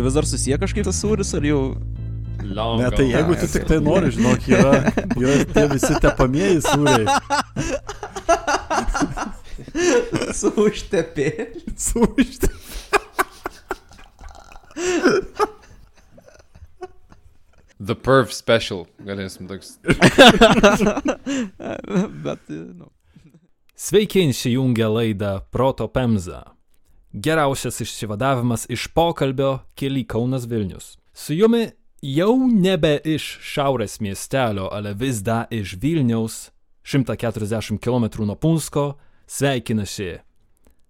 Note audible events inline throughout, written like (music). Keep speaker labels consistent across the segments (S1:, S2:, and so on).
S1: čia vis dar susiję kažkaip tas sūris, ar jau...
S2: Long
S3: Ne, tai jeigu tu tik tai nori, žinok, yra, yra tie visi tepamieji sūriai.
S1: Su užtepė.
S3: Sūšti.
S2: The Perf Special. Galėsim toks. (laughs)
S1: Bet, nu.
S4: Sveiki, įsijungę laidą Proto Pemza. Geriausias išsivadavimas iš pokalbio keli Kaunas Vilnius. Su jumi jau nebe iš šiaurės miestelio, ale vis dar iš Vilniaus, 140 km nuo Punsko, sveikinasi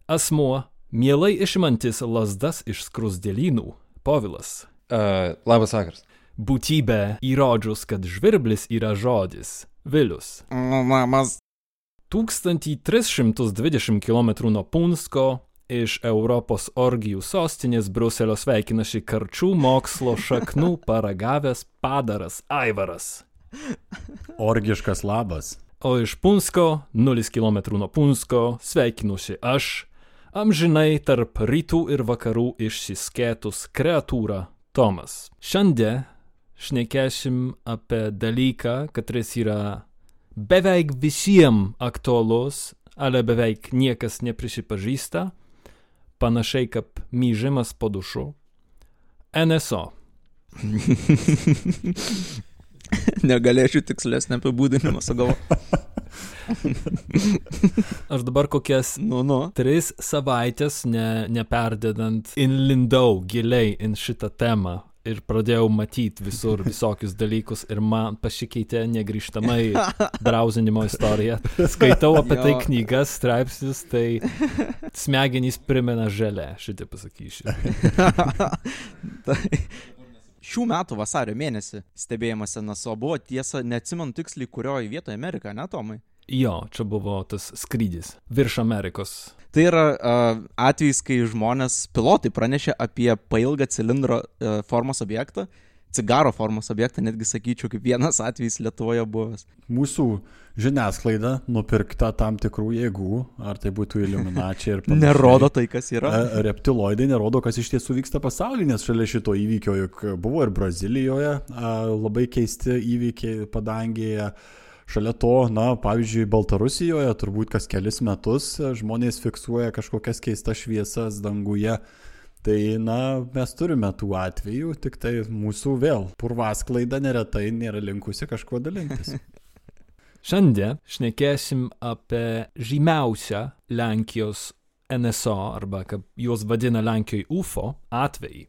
S4: asmuo, mielai išimantis lasdas iš skrusdėlynų, Povilas.
S2: Uh, labas vakaras.
S4: Būtybė įrodžius, kad žvirblis yra žodis Vilius.
S1: Mamas.
S4: 1320 km nuo Punsko iš Europos orgijų sostinės Bruselio sveikinasi karčių mokslo šaknų paragavęs padaras Aivaras.
S3: Orgiškas labas.
S4: O iš Punsko, 0 km nuo Punsko, sveikinusi aš, amžinai tarp rytų ir vakarų išsiskėtus kreatūra Tomas. Šiandien šnekėsim apie dalyką, kuris yra beveik visiems aktualus, ale beveik niekas neprisipažįsta, panašiai kaip myžimas po dušu. NSO. (laughs)
S1: Negalėčiau tikslesnį apibūdinimą sugalvoti. (laughs)
S4: Aš dabar kokias
S1: Nu, nu.
S4: tris savaitės, ne, neperdedant, inlindau giliai in šitą temą ir pradėjau matyti visur (laughs) visokius dalykus ir man pasikeitė negrįžtamai (laughs) browsinimo istorija. Skaitau apie tai
S1: Jo.
S4: knygas, straipsnius, tai smegenys primena želę, šitai pasakysiu. (laughs)
S1: tai, šių metų vasario mėnesį stebėjimas NSO buvo tiesa, neatsimenu tiksliai, kurioje vietoje Amerika, ne Tomai?
S4: Jo, čia buvo tas skrydis virš Amerikos.
S1: Tai yra uh, atvejs, kai žmonės, pilotai pranešė apie pailgą cilindro uh, formos objektą, cigaro formos objektą, netgi sakyčiau, kaip vienas atvejis Lietuvoje buvęs.
S3: Mūsų žiniasklaida nupirkta tam tikrų jėgų, ar tai būtų iliuminačiai ir (laughs) panašiai.
S1: Nerodo tai, kas yra.
S3: E, Reptiloidai nerodo, kas iš tiesų vyksta pasaulyje, nes šalia šito įvykio juk buvo ir Brazilijoje labai keisti įvykiai padangėje. Šalia to, na, pavyzdžiui, Baltarusijoje turbūt kas kelis metus e, žmonės fiksuoja kažkokias keistas šviesas danguje. Tai, na, mes turime tų atvejų, tik tai mūsų vėl purvasklaida neretai nėra linkusi kažkuo dalintis. (laughs)
S4: Šiandien šnekėsim apie žymiausią Lenkijos NSO arba kaip juos vadina Lenkijoje UFO atvejį.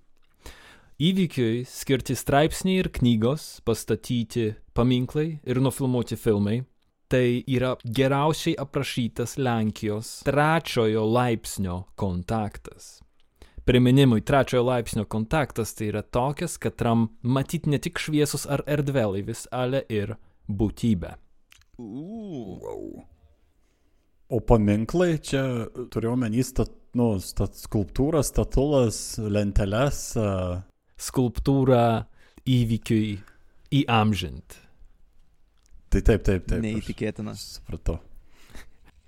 S4: Įvykiui skirti straipsniai ir knygos, pastatyti paminklai ir nufilmuoti filmai. Tai yra geriausiai aprašytas Lenkijos trečiojo laipsnio kontaktas. Priminimui, trečiojo laipsnio kontaktas tai yra tokias, kad ram matyti ne tik šviesus ar erdvėlaivis, ale ir būtybė.
S1: Uh.
S3: O paminklai čia turiu omeny stat, nu, stat, skulptūras, statulas, lenteles. a,
S4: skulptūrą įvykiui įamžint.
S3: Tai taip, taip, taip.
S1: Neįtikėtina.
S3: Supratau.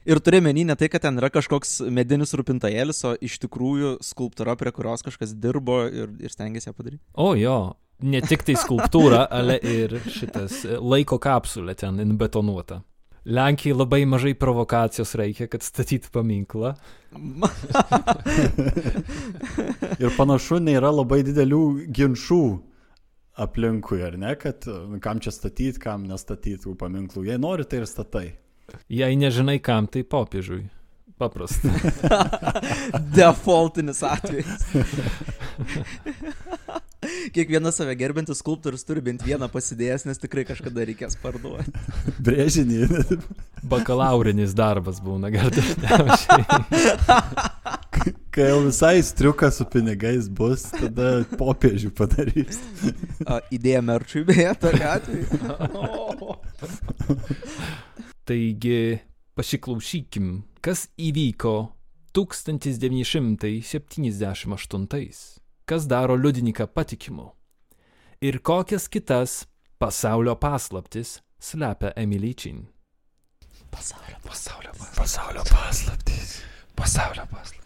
S1: Ir turi menį ne tai, kad ten yra kažkoks medinis rūpintojėlis, o iš tikrųjų skulptūra, prie kurios kažkas dirbo ir, ir stengiasi ją padaryti.
S4: O jo, ne tik tai skulptūra, ale ir šitas e, laiko kapsulė ten betonuota. Lenkijai labai mažai provokacijos reikia, kad statytų paminklą.
S3: Ir panašu, nėra labai didelių ginčių aplinkui, ar ne, kad e, kam čia statyti, kam nestatyti tų paminklų. Jei nori, tai ir statai.
S4: Jei nežinai kam, tai popiežiui. Paprasta. (laughs)
S1: Defaultinis atvejis. (laughs) Kiekvienas save gerbintis skulptorius turi bent vieną pasidėjęs, nes tikrai kažkada reikės parduoti. (laughs)
S3: Brėžinį.
S4: Bakalaurinis darbas būna gal dažniausiai.
S3: Kai jau visai striukas su pinigais bus, tada popiežių padarys.
S1: A, Idėja merčiui beje, tokia atveju. (laughs)
S4: Taigi, pasiklausykim, kas įvyko 1978. Kas daro liudininką patikimu? Ir kokias kitas pasaulio paslaptis slepia Emilyčin?
S1: Pasaulio.
S2: Pasaulio.
S3: Pasaulio paslaptys.
S2: Pasaulio paslaptis.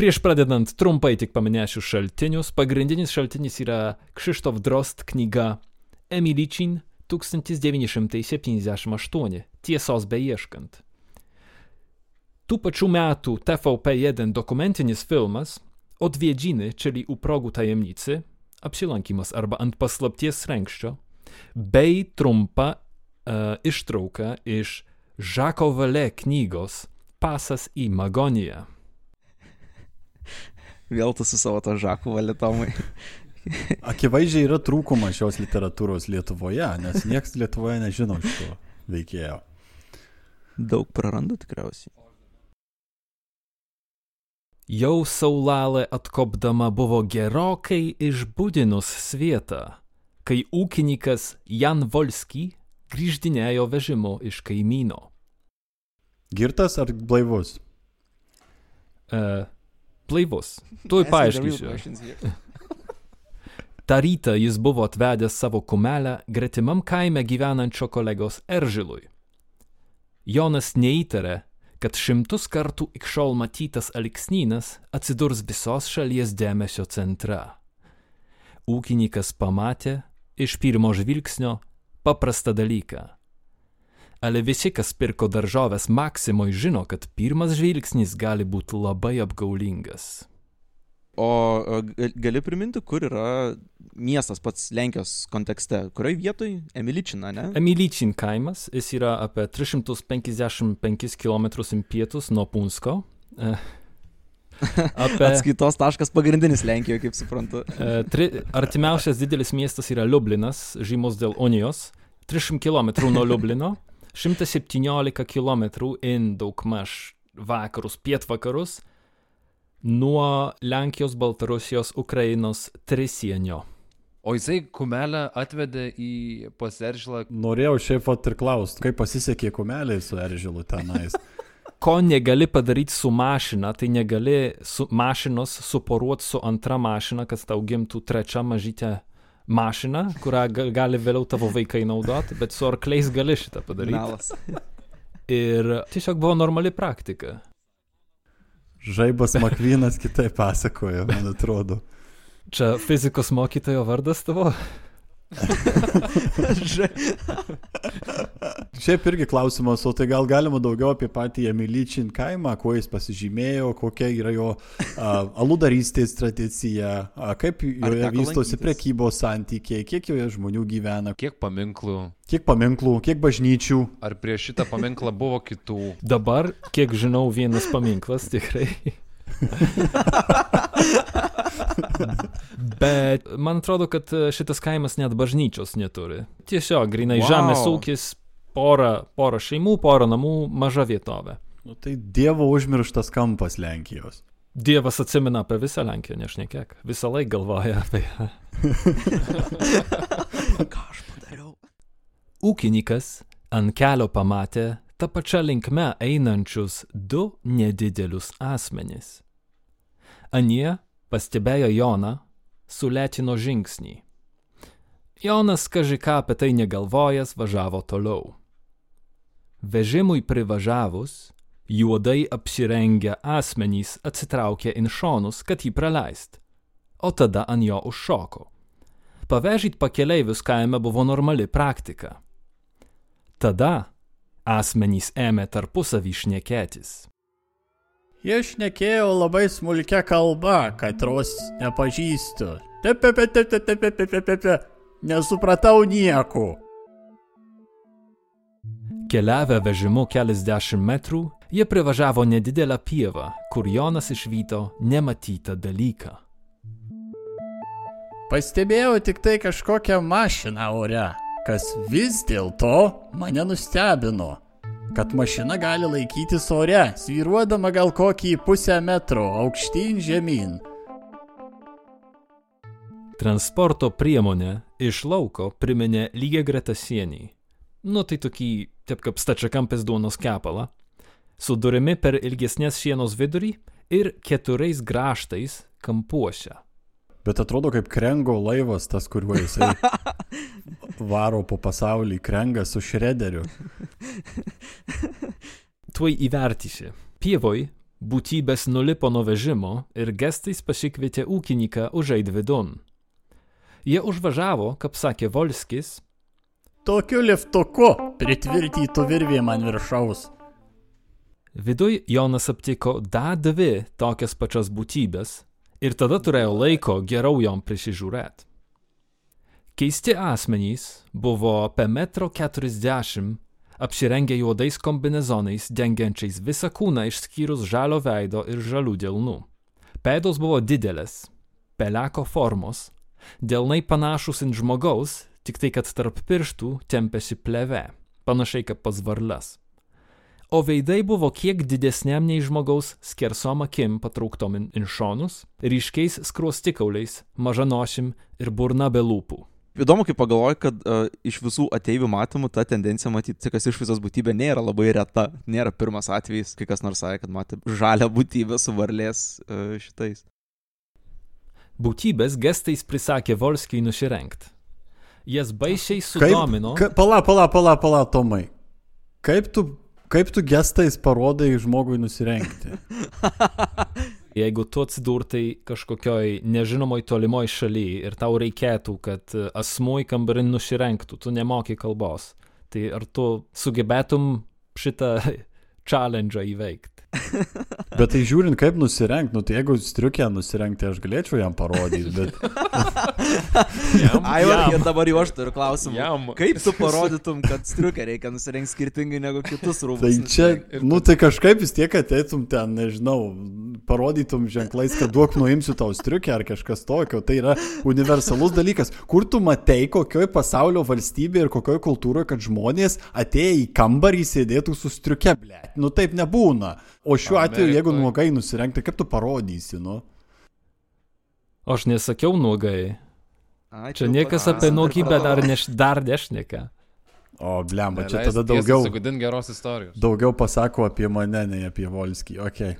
S4: Prieš pradedant trumpai tik paminėsiu šaltinius. Pagrindinis šaltinis yra Krzysztof Drost knyga Emilyčin 1978 Tiesos beieškant. Tų pačių metų TVP1 dokumentinis filmas Odwiedziny, czyli u progu tajemnicy, apsilankimas arba ant paslapties renkščio, bei trumpa uh, ištrauka iš Žako Vale knygos Pasas į Magoniją.
S1: Vėl tu su savo to žaku valitomai.
S3: Akivaizdžiai yra trūkumas šios literatūros Lietuvoje, nes niekas Lietuvoje nežino šito veikėjo.
S1: Daug prarandu tikriausiai.
S4: Jau saulalė atkopdama buvo gerokai išbudinus svietą, kai ūkininkas Jan Volski grįždinėjo vežimu iš kaimyno.
S3: Girtas ar blaivus?
S4: Uh, blaivus. Tuoj paaiškinsiu. (laughs) Ta rytą jis buvo atvedęs savo kumelę gretimam kaime gyvenančio kolegos Eržilui. Jonas neįtarė, kad šimtus kartų ikšol matytas aliksnynas atsidurs visos šalies dėmesio centre. Ūkininkas pamatė iš pirmo žvilgsnio paprastą dalyką. Ale visi, kas pirko daržovės Maksimoj, žino, kad pirmas žvilgsnis gali būti labai apgaulingas.
S1: O o, gal- gali priminti, kur yra miestas pats Lenkijos kontekste? Kurioje vietoje? Emiličina, ne?
S4: Emilyčin kaimas, jis yra apie 355 km į pietus nuo Punsko. E, (laughs) Apie
S1: Atskaitos taškas pagrindinis Lenkijoje, kaip suprantu.
S4: e, tri, artimiausias didelis miestas yra Liublinas, žymus dėl Unijos, 300 km nuo Liublino, 117 km in daugmaž vakarus, pietvakarus nuo Lenkijos, Baltarusijos, Ukrainos trisienio.
S2: O jisai kumelę atvedė į paseržylą.
S3: Norėjau šiaip pat ir klausti, kaip pasisekė kumeliai su Eržilu tenais. (laughs)
S4: ko negali padaryti su mašina, tai negali su mašinos suporuoti su antra mašina, kad tau gimtų trečia mažytė mašina, kurią ga- gali vėliau tavo vaikai naudoti, bet su arkliais gali šitą padaryti.
S1: Melas.
S4: Ir tiesiog buvo normali praktika.
S3: Žaibas Makvinas kitaip pasakojo, man atrodo.
S4: Čia fizikos mokytojo vardas tavo?
S3: Šiaip irgi klausimas, o tai gal galima daugiau apie patį Emilyčin kaimą, kuo jis pasižymėjo, kokia yra jo a, aludarystės tradicija, a, kaip joje vystosi
S1: lankytis?
S3: prekybos santykiai, kiek joje žmonių gyvena,
S2: Kiek paminklų?
S3: kiek paminklų, kiek bažnyčių.
S2: Ar prieš šitą paminklą buvo kitų?
S4: Dabar, kiek žinau, vienas paminklas tikrai. (laughs) Bet man atrodo, kad e, šitas kaimas net bažnyčios neturi. Tiesiog grinai
S1: Wow.
S4: žemės ūkis, pora, pora šeimų, pora namų, maža vietovė.
S3: Nu, tai Dievo užmirštas kampas Lenkijos.
S4: Dievas atsimena apie visą Lenkiją, nešnekėk. Visą laiką galvoja apie ją. (laughs)
S1: Ką aš padariau?
S4: Ūkininkas ant kelio pamatė tą pačią linkmę einančius du nedidelius asmenys. Anie pastebėjo Joną, sulėtino žingsnį. Jonas kažką apie tai negalvojęs važiavo toliau. Vežimui privažiavus, juodai apsirengę asmenys atsitraukė in šonus, kad jį praleist, o tada ant jo užšoko. Pavežyti pakeleivius kaime buvo normali praktika. Tada asmenys ėmė tarpusavį šnekėtis.
S3: Jie šnekėjo labai smulkia kalba, katros nepažįstu. Tepepetepetepetepetepe. Nesupratau nieko.
S4: Keliavę vežimu keliasdešimt metrų, jie privažiavo nedidelę pievą, kur Jonas išvyto nematytą dalyką.
S3: Pastebėjau tik tai kažkokią mašiną ore, kas vis dėlto mane nustebino. Kad mašina gali laikytis ore, sviruodama gal kokį pusę metro aukštyn žemyn.
S4: Transporto priemonė iš lauko priminė lygiai greta sienį. Nu tai tokį, taip kaip stačiakampės duonos kepalą, su durimi per ilgesnės sienos vidurį ir keturiais graštais kampuose.
S3: Bet atrodo kaip Krengo laivas, tas, kuriuo jisai (laughs) varo po pasaulį, Krengas su Šrederiu. (laughs)
S4: tuoj įvertysi. Pievoj būtybės nulipo nuo vežimo ir gestais pasikvietė ūkininką užeiti vidun. Jie užvažiavo, kaip sakė Volskis,
S3: Tokiu liftuku pritvirtytų virvėm ant viršaus.
S4: Viduj Jonas aptiko dar dvi tokias pačias būtybės ir tada turėjo laiko geriau jom prisižiūrėti. Keisti asmenys buvo apie metro keturiasdešimt, apsirengę juodais kombinezonais, dengiančiais visą kūną išskyrus žalio veido ir žalių delnų. Pėdos buvo didelės, peleko formos, delnai panašus ant žmogaus, tik tai kad tarp pirštų tempėsi pleve, panašiai kaip pas varles. O veidai buvo kiek didesniam nei žmogaus skersom akim patrauktom in šonus, ryškiais skruostikauliais, mažanošim ir burna be lūpų.
S1: Įdomu, kai pagalvoju, kad uh, iš visų ateivių matymų ta tendencija matyti, kas iš visos būtybė nėra labai reta. Nėra pirmas atvejis, kai kas nors sakė, kad matė žalią būtybę su varlės uh, šitais.
S4: Būtybės gestais prisakė Volskiai nusirengt. Jas baisiai sudomino.
S3: Ka, pala, pala, pala, pala, Tomai. Kaip tu, kaip tu gestais parodai žmogui nusirengti? (laughs)
S4: Jeigu tu atsidurtai kažkokioj nežinomoj tolimoj šaly ir tau reikėtų, kad e, asmuo į kambarį nusirengtų, tu nemoki kalbos, tai ar tu sugebėtum šitą (laughs) challenge įveikti? (laughs)
S3: Bet tai žiūrint, kaip nusirengti, nu tai jeigu striukę nusirengti, aš galėčiau jam parodyti, bet (laughs)
S1: Ai, va, ir dabar jau aš turiu klausimą.
S2: Jam.
S1: Kaip tu parodytum, kad striukę reikia nusirengti skirtingai negu kitus rūbus?
S3: tai čia, nu tai kažkaip vis tiek ateitum ten, nežinau, parodytum ženklais, kad duok nuimsiu tau striukę ar kažkas tokio. Tai yra universalus dalykas. Kur tu matei, kokioj pasaulio valstybėje ir kokioj kultūroje, kad žmonės atėję į kambarį sėdėtų su striuke, ble. Nu taip nebūna. O šiuo atveju, jeigu
S2: Amerikoj-
S3: nuogai nusirengti, kaip tu parodysi, nu?
S4: O aš nesakiau nuogai.
S1: Ai,
S4: Čia niekas apie nuogybę dar, neš, dar nešneka.
S3: O, blemba, čia tada daugiau,
S2: Sugadin geros istorijos.
S3: daugiau pasako apie mane, nei apie Volskį. Okay.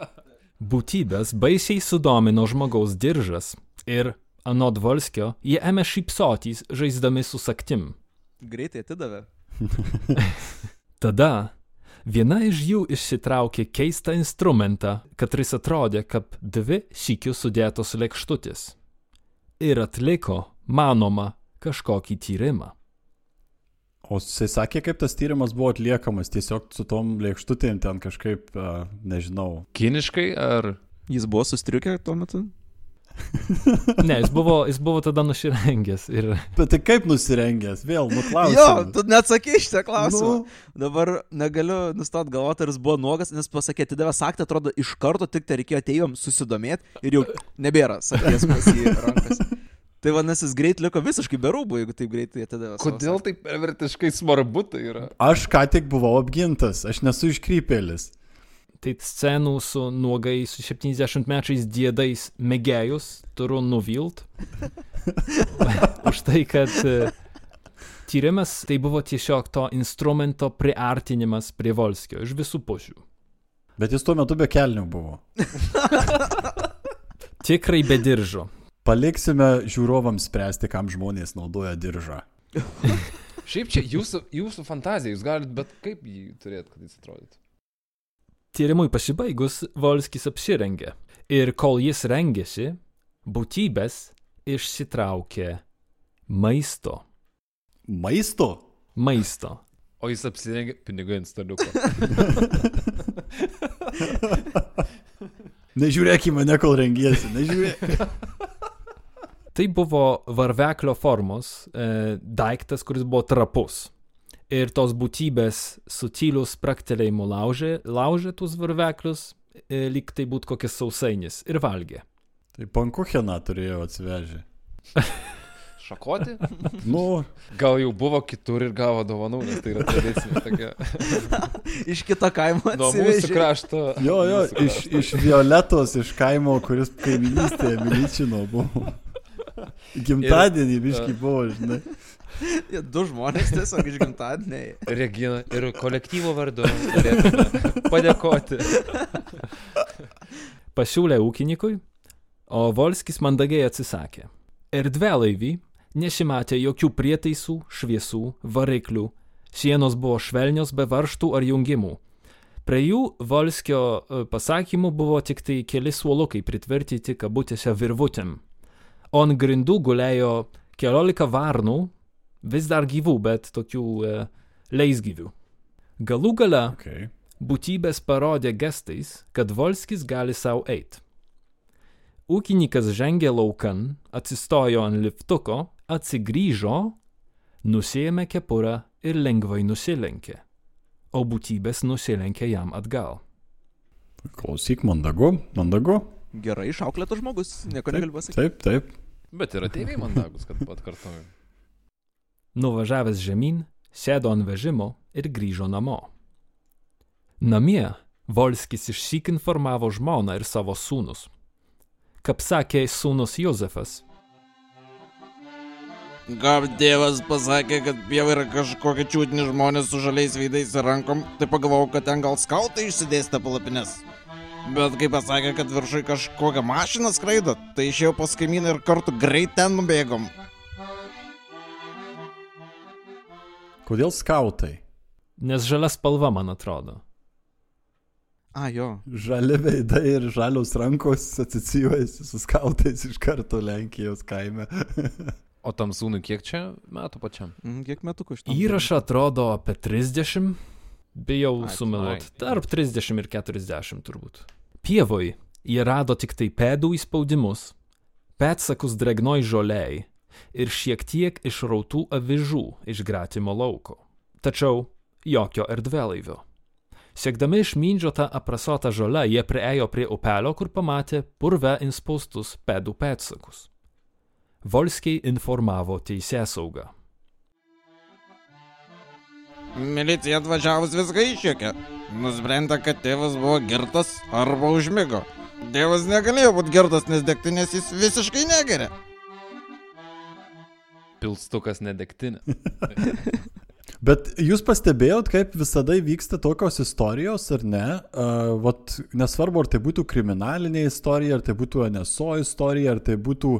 S3: (laughs)
S4: Būtybės baisiai sudomino žmogaus diržas ir, anot Volskio, jie ėmė šypsotys, žaisdami su saktim.
S1: Greitai atidavė. (laughs) (laughs)
S4: Tada viena iš jų išsitraukė keistą instrumentą, kuris atrodė kaip dvi sykių sudėtos lėkštutės. Ir atliko, manoma, kažkokį tyrimą.
S3: O jisai sakė, kaip tas tyrimas buvo atliekamas, tiesiog su tom lėkštutėm ten kažkaip, nežinau.
S2: Kiniškai ar...
S1: Jis buvo sustriukę tuo metu? (laughs)
S4: Ne, jis buvo, jis buvo tada nusirengęs ir
S3: Bet tai kaip nusirengęs, vėl, nu
S1: Jo, tu neatsakai šitą klausimą.
S3: Nu.
S1: Dabar negaliu nustot galvoti, ar jis buvo nuogas, nes pasakė, atidavė saktą, atrodo, iš karto tik tai reikėjo atėjom susidomėti ir jau nebėra sakės pas jį rankas. Tai vadinasi, jis greit liko visiškai be rūbų, jeigu taip greitai atidavė.
S2: Kodėl tai pervertiškai svarbu tai yra?
S3: Aš ką tik buvau apgintas, aš nesu iškrypėlis.
S4: Tai scenų su nuogai su 70 mečiais diedais mėgėjus turiu nuvilt. (laughs) Už tai, kad e, tyrimas tai buvo tiesiog to instrumento priartinimas prie Volskio iš visų pusių.
S3: Bet jis tuo metu be kelnių buvo. (laughs)
S4: Tikrai be diržo.
S3: Paliksime žiūrovams spręsti, kam žmonės naudoja diržą.
S2: Šiaip čia jūsų, jūsų fantazija, jūs galite bet kaip jį turėti, kad jis atrodytų.
S4: Tyrimui pasibaigus Volskis apsirengė ir kol jis rengėsi, būtybės išsitraukė maisto.
S3: Maisto?
S4: Maisto.
S2: O jis apsirengė pinigai ant staliuko.
S3: Nežiūrėk į mane, kol rengiesi, nežiūrėk.
S4: Tai buvo varveklio formos e, daiktas, kuris buvo trapus. Ir tos būtybės su tyliu spraktelėjimu laužė, laužė tuos varveklius, e, lyg tai būtų kokias sausainis ir valgė.
S3: Tai pankucheną turėjo atsivežę. (laughs)
S2: Šakoti?
S3: Nu,
S2: Gal jau buvo kitur ir gavo dovanų, nes tai yra tradicinė tokia. (laughs)
S1: Iš kito kaimo.
S2: Nuo
S1: atsivežė.
S2: mūsų krašto.
S3: jo, jo, iš, iš Violetos, iš kaimo, kuris kaiminystėje Miličino buvo. (laughs) Gimtadienį biški buvo, žinai. (laughs)
S1: Jie Du žmonės tiesiog iš gimtadieniai.
S2: Regina ir kolektyvo vardu padėkoti. (laughs)
S4: Pasiūlė ūkininkui, o Volskis mandagiai atsisakė. Erdvėlaivį nesimatė jokių prietaisų, šviesų, variklių, sienos buvo švelnios be varštų ar jungimų. Prie jų Volskio e, pasakymų buvo tik tai keli suolukai pritvirtyti kabutėse virvutėm. Ant grindų gulėjo keliolika varnų, vis dar gyvų, bet tokių e, leisgyvių. Galų gale
S3: Okay.
S4: būtybės parodė gestais, kad Volskis gali savo eiti. Ūkininkas žengė laukan, atsistojo ant liftuko, atsigrįžo, nusėmė kepurą ir lengvai nusilenkė, o būtybės nusilenkė jam atgal.
S3: Klausyk, mandagu, mandagu.
S1: Gerai išauklėtas žmogus, nieko negaliu pasakyti.
S3: Taip, taip.
S2: Bet yra tėvai mandagus, kad atkartoju.
S4: Nuvažiavęs žemyn, sėdo ant vežimo ir grįžo namo. Namie Volskis išsyk informavo žmoną ir savo sūnus. Kaip sakė sūnus Jozefas,
S5: Gal tėvas pasakė, kad pieva yra kažkokie čiūtini žmonės su žaliais veidais ir rankom, tai pagalvojau, kad ten gal skautai išsidėstė palapines. Bet kai pasakė, kad viršui kažkokią mašiną skraido, tai išėjau pas kaimyną ir kartu greit ten nubėgom.
S3: Kodėl skautai?
S4: nes žalia spalva man atrodo.
S1: A, jo.
S3: Žali veidai ir žalios rankos asocijuojasi su skautais iš karto Lenkijos kaime.
S2: O tam sūnui kiek čia metų pačiam?
S1: Mhm, Kiek metų kažkas?
S4: Įrašą atrodo apie 30, bijau
S1: ai.
S4: tarp 30 ir 40 turbūt. Pievoj jie rado tik tai pėdų įspaudimus, pėtsakus dregnoj žoliai ir šiek tiek išrautų avižų iš gratimo lauko. Tačiau jokio erdvėlaivio. Siekdami išmindžiotą aprasotą žolę, jie priejo prie upelio, kur pamatė purve inspaustus pėdų pėtsakus. Volskiai informavo teisėsaugą.
S5: Milicija atvažiavus viską išjokė. Nusprendė, kad tėvas buvo girtas arba užmigo. Tėvas negalėjo būti girtas, nes degtinės jis visiškai negeria.
S2: Pilstukas nedegtinė. (laughs)
S3: Bet jūs pastebėjot, kaip visada vyksta tokios istorijos, ar ne? Uh, vat, nesvarbu, ar tai būtų kriminalinė istorija, ar tai būtų NSO istorija, ar tai būtų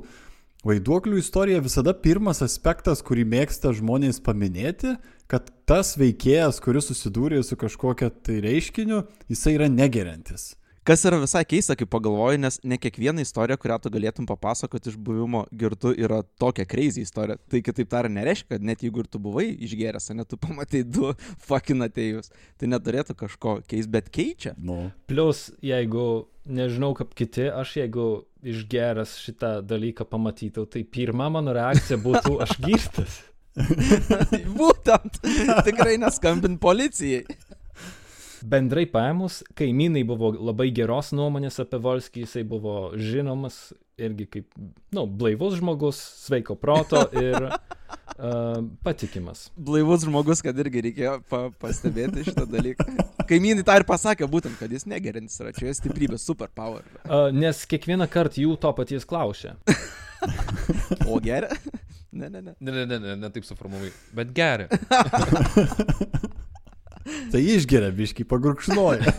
S3: vaiduoklių istorija, visada pirmas aspektas, kurį mėgsta žmonės paminėti, kad tas veikėjas, kuris susidūrė su kažkokia tai reiškiniu, jisai yra negeriantis.
S1: Kas yra visai keista, kai pagalvoji, nes ne kiekviena istorija, kurią tu galėtum papasakoti iš buvimo girtu, yra tokia crazy istorija. Tai kitaip tariant, nereiškia, kad net jeigu ir tu buvai išgeręs, ne tu pamatai du (laughs) fucking atėjus, tai neturėtų kažko keisti, bet keičia.
S3: Nu,
S4: Plus, jeigu, nežinau kaip kiti, aš jeigu išgeręs šitą dalyką pamatyčiau, tai pirma mano reakcija būtų aš girtas. (laughs)
S1: Būtent, tikrai neskambint policijai.
S4: Bendrai paėmus, kaimynai buvo labai geros nuomonės apie Volskį, jisai buvo žinomas irgi kaip, na, nu, blaivus žmogus, sveiko proto ir uh, (laughs) patikimas.
S1: Blaivus žmogus, kad irgi reikėjo pa pastebėti šitą dalyką. Kaimynai tą ir pasakė būtent, kad jis negerintis yra, čia jo stiprybė, superpower.
S4: Uh, nes kiekvieną kartą jų to paties klausė. (laughs)
S1: O geria? Ne, ne, ne.
S2: Ne, ne, ne, ne, ne taip suformavai. Bet geria. (laughs)
S3: tai išgeria biški pagurkšnoja. (laughs)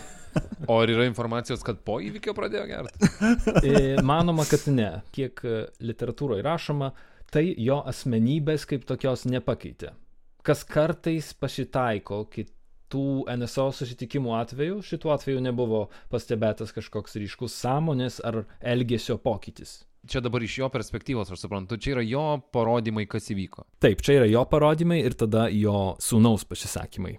S2: O ar yra informacijos, kad po įvykio pradėjo gerti? (laughs)
S4: E, Manoma, kad ne. Kiek e, literatūroje rašoma, tai jo asmenybės kaip tokios nepakeitė. Kas kartais pasitaiko kitų NSO susitikimų atveju, šituo atveju nebuvo pastebėtas kažkoks ryškus sąmonės ar elgesio pokytis.
S2: Čia dabar iš jo perspektyvos, aš suprantu, čia yra jo parodymai, kas įvyko.
S4: Taip, čia yra jo parodymai ir tada jo sūnaus pasisakymai.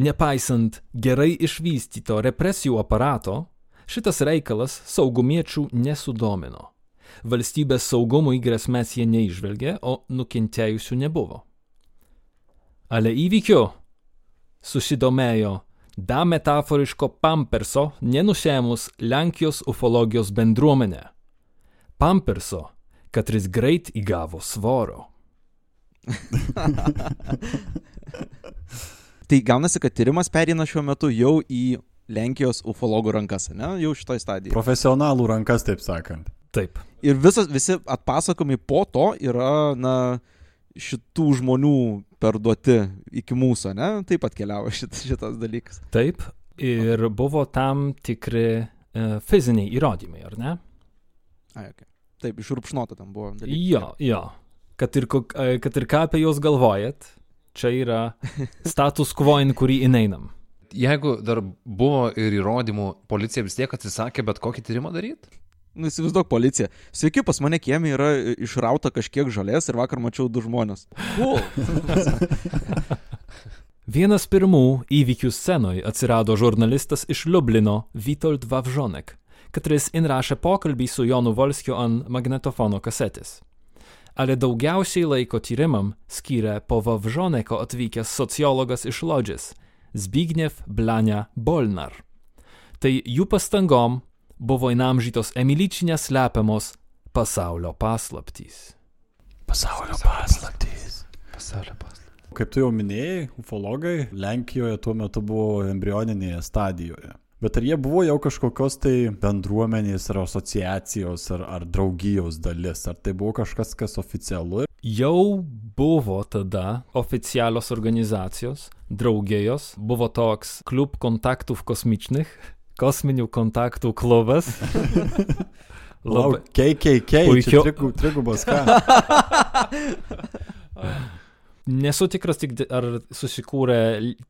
S4: Nepaisant gerai išvystyto represijų aparato, šitas reikalas saugumiečių nesudomino. Valstybės saugumui grėsmės jie neižvelgė, o nukentėjusių nebuvo. Ale įvykiu susidomėjo da metaforiško pamperso nenusėmus Lenkijos ufologijos bendruomenė. Pamperso, katris greit įgavo svoro. (laughs)
S1: Tai gaunasi, kad tyrimas perina šiuo metu jau į Lenkijos ufologų rankas, ne? Jau šitoj stadijoje.
S3: Profesionalų rankas, taip sakant.
S4: Taip.
S1: Ir visas, visi atpasakomi po to yra, na, šitų žmonių perduoti iki mūsų, ne? Taip atkeliavo šitas, šitas dalykas.
S4: Taip, ir buvo tam tikri e, fiziniai įrodymai, ar ne?
S1: Ai, okay. Taip, išrūpšnota tam buvo. dalykai.
S4: Jo, jo. Kad ir, kok- e, kad ir ką apie juos galvojat, čia yra (laughs) status quo, in kurį įeinam.
S2: jeigu dar buvo ir įrodymų, policija vis tiek atsisakė bet kokį tyrimą daryti?
S1: Nu, įsivaizduok policiją. Sveiki, pas mane kiemė yra išrauta kažkiek žolės ir vakar mačiau du žmonės. Cool. (laughs)
S4: Vienas pirmų įvykių scenoje atsirado žurnalistas iš Liublino Witold Wawrzonek, kuris įrašė pokalbį su Jonu Volskiu ant magnetofono kasetės. Ale daugiausiai laiko tyrimam skyrė po Wawrzoneko atvykęs sociologas iš Lodžės Zbigniew Blania Bolnar. Tai jų pastangom buvo įnamžytos Emilyčinės slepiamos pasaulio paslaptys.
S3: Pasaulio paslaptys.
S2: Pasaulio paslaptis.
S3: Kaip tu jau minėjai, ufologai Lenkijoje tuo metu buvo embrioninėje stadijoje. Bet ar jie buvo jau kažkokios tai bendruomenės ar asociacijos ar, ar draugijos dalis? Ar tai buvo kažkas, kas oficialu?
S4: Jau buvo tada oficjalios organizacijos, draugijos, buvo toks klub kontaktów kosmicznych, (laughs) kosminių kontaktų klubas. (laughs) Labai,
S3: KKK,
S4: Puikio-
S3: trigubas ką? (laughs)
S4: nesu tikras tik ar susikūrė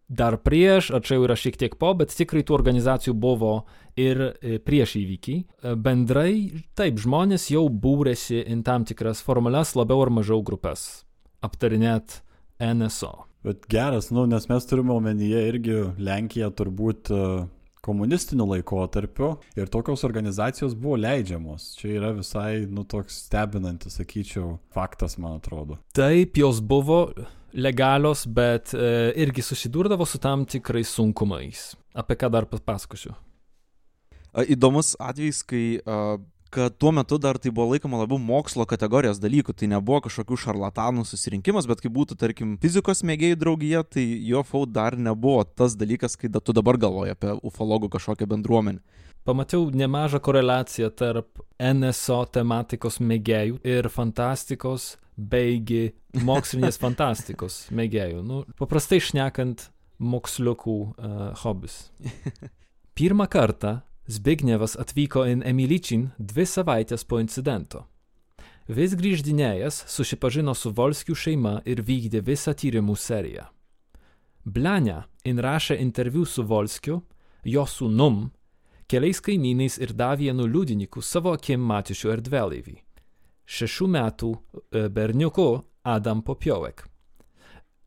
S4: dar prieš, ar čia jau yra šiek tiek po, bet tikrai tų organizacijų buvo ir e, prieš įvykį. E, Bendrai, taip, žmonės jau būrėsi į tam tikras formalias labiau ar mažiau grupės. Aptarinėt NSO.
S3: Bet geras, nu, nes mes turime omenyje irgi Lenkiją turbūt e, komunistiniu laikotarpiu ir tokios organizacijos buvo leidžiamos. Čia yra visai, nu, toks stebinantis, sakyčiau, faktas, man atrodo.
S4: Taip, jos buvo legalios, bet e, irgi susidurdavo su tam tikrais sunkumais. Apie ką dar papasakosiu.
S1: A, Įdomus atvejis, kai a, kad tuo metu dar tai buvo laikoma labiau mokslo kategorijos dalykų, tai nebuvo kažkokių šarlatanų susirinkimas, bet kai būtų, tarkim, fizikos mėgėjų draugija, tai UFO dar nebuvo tas dalykas, kai da, tu dabar galvoji apie ufologų kažkokią bendruomenę.
S4: Pamačiau nemažą koreliaciją tarp NSO tematikos mėgėjų ir fantastikos beigi mokslinės (laughs) fantastikos mėgėjų. Nu, paprastai šnekant, moksliukų uh, hobis. (laughs) Pirmą kartą Zbignevas atvyko į Emilyčin dvi savaitės po incidento. Vis grįždinėjęs susipažino su Volskių šeima ir vykdė visą tyrimų seriją. Blania įrašė interviu su Volskiu, jo sūnum, keliais kaimynais ir dar vienu liudininku savo akim matyšiu erdvėlaivį - šešių metų e, berniuku Adam Popiołek.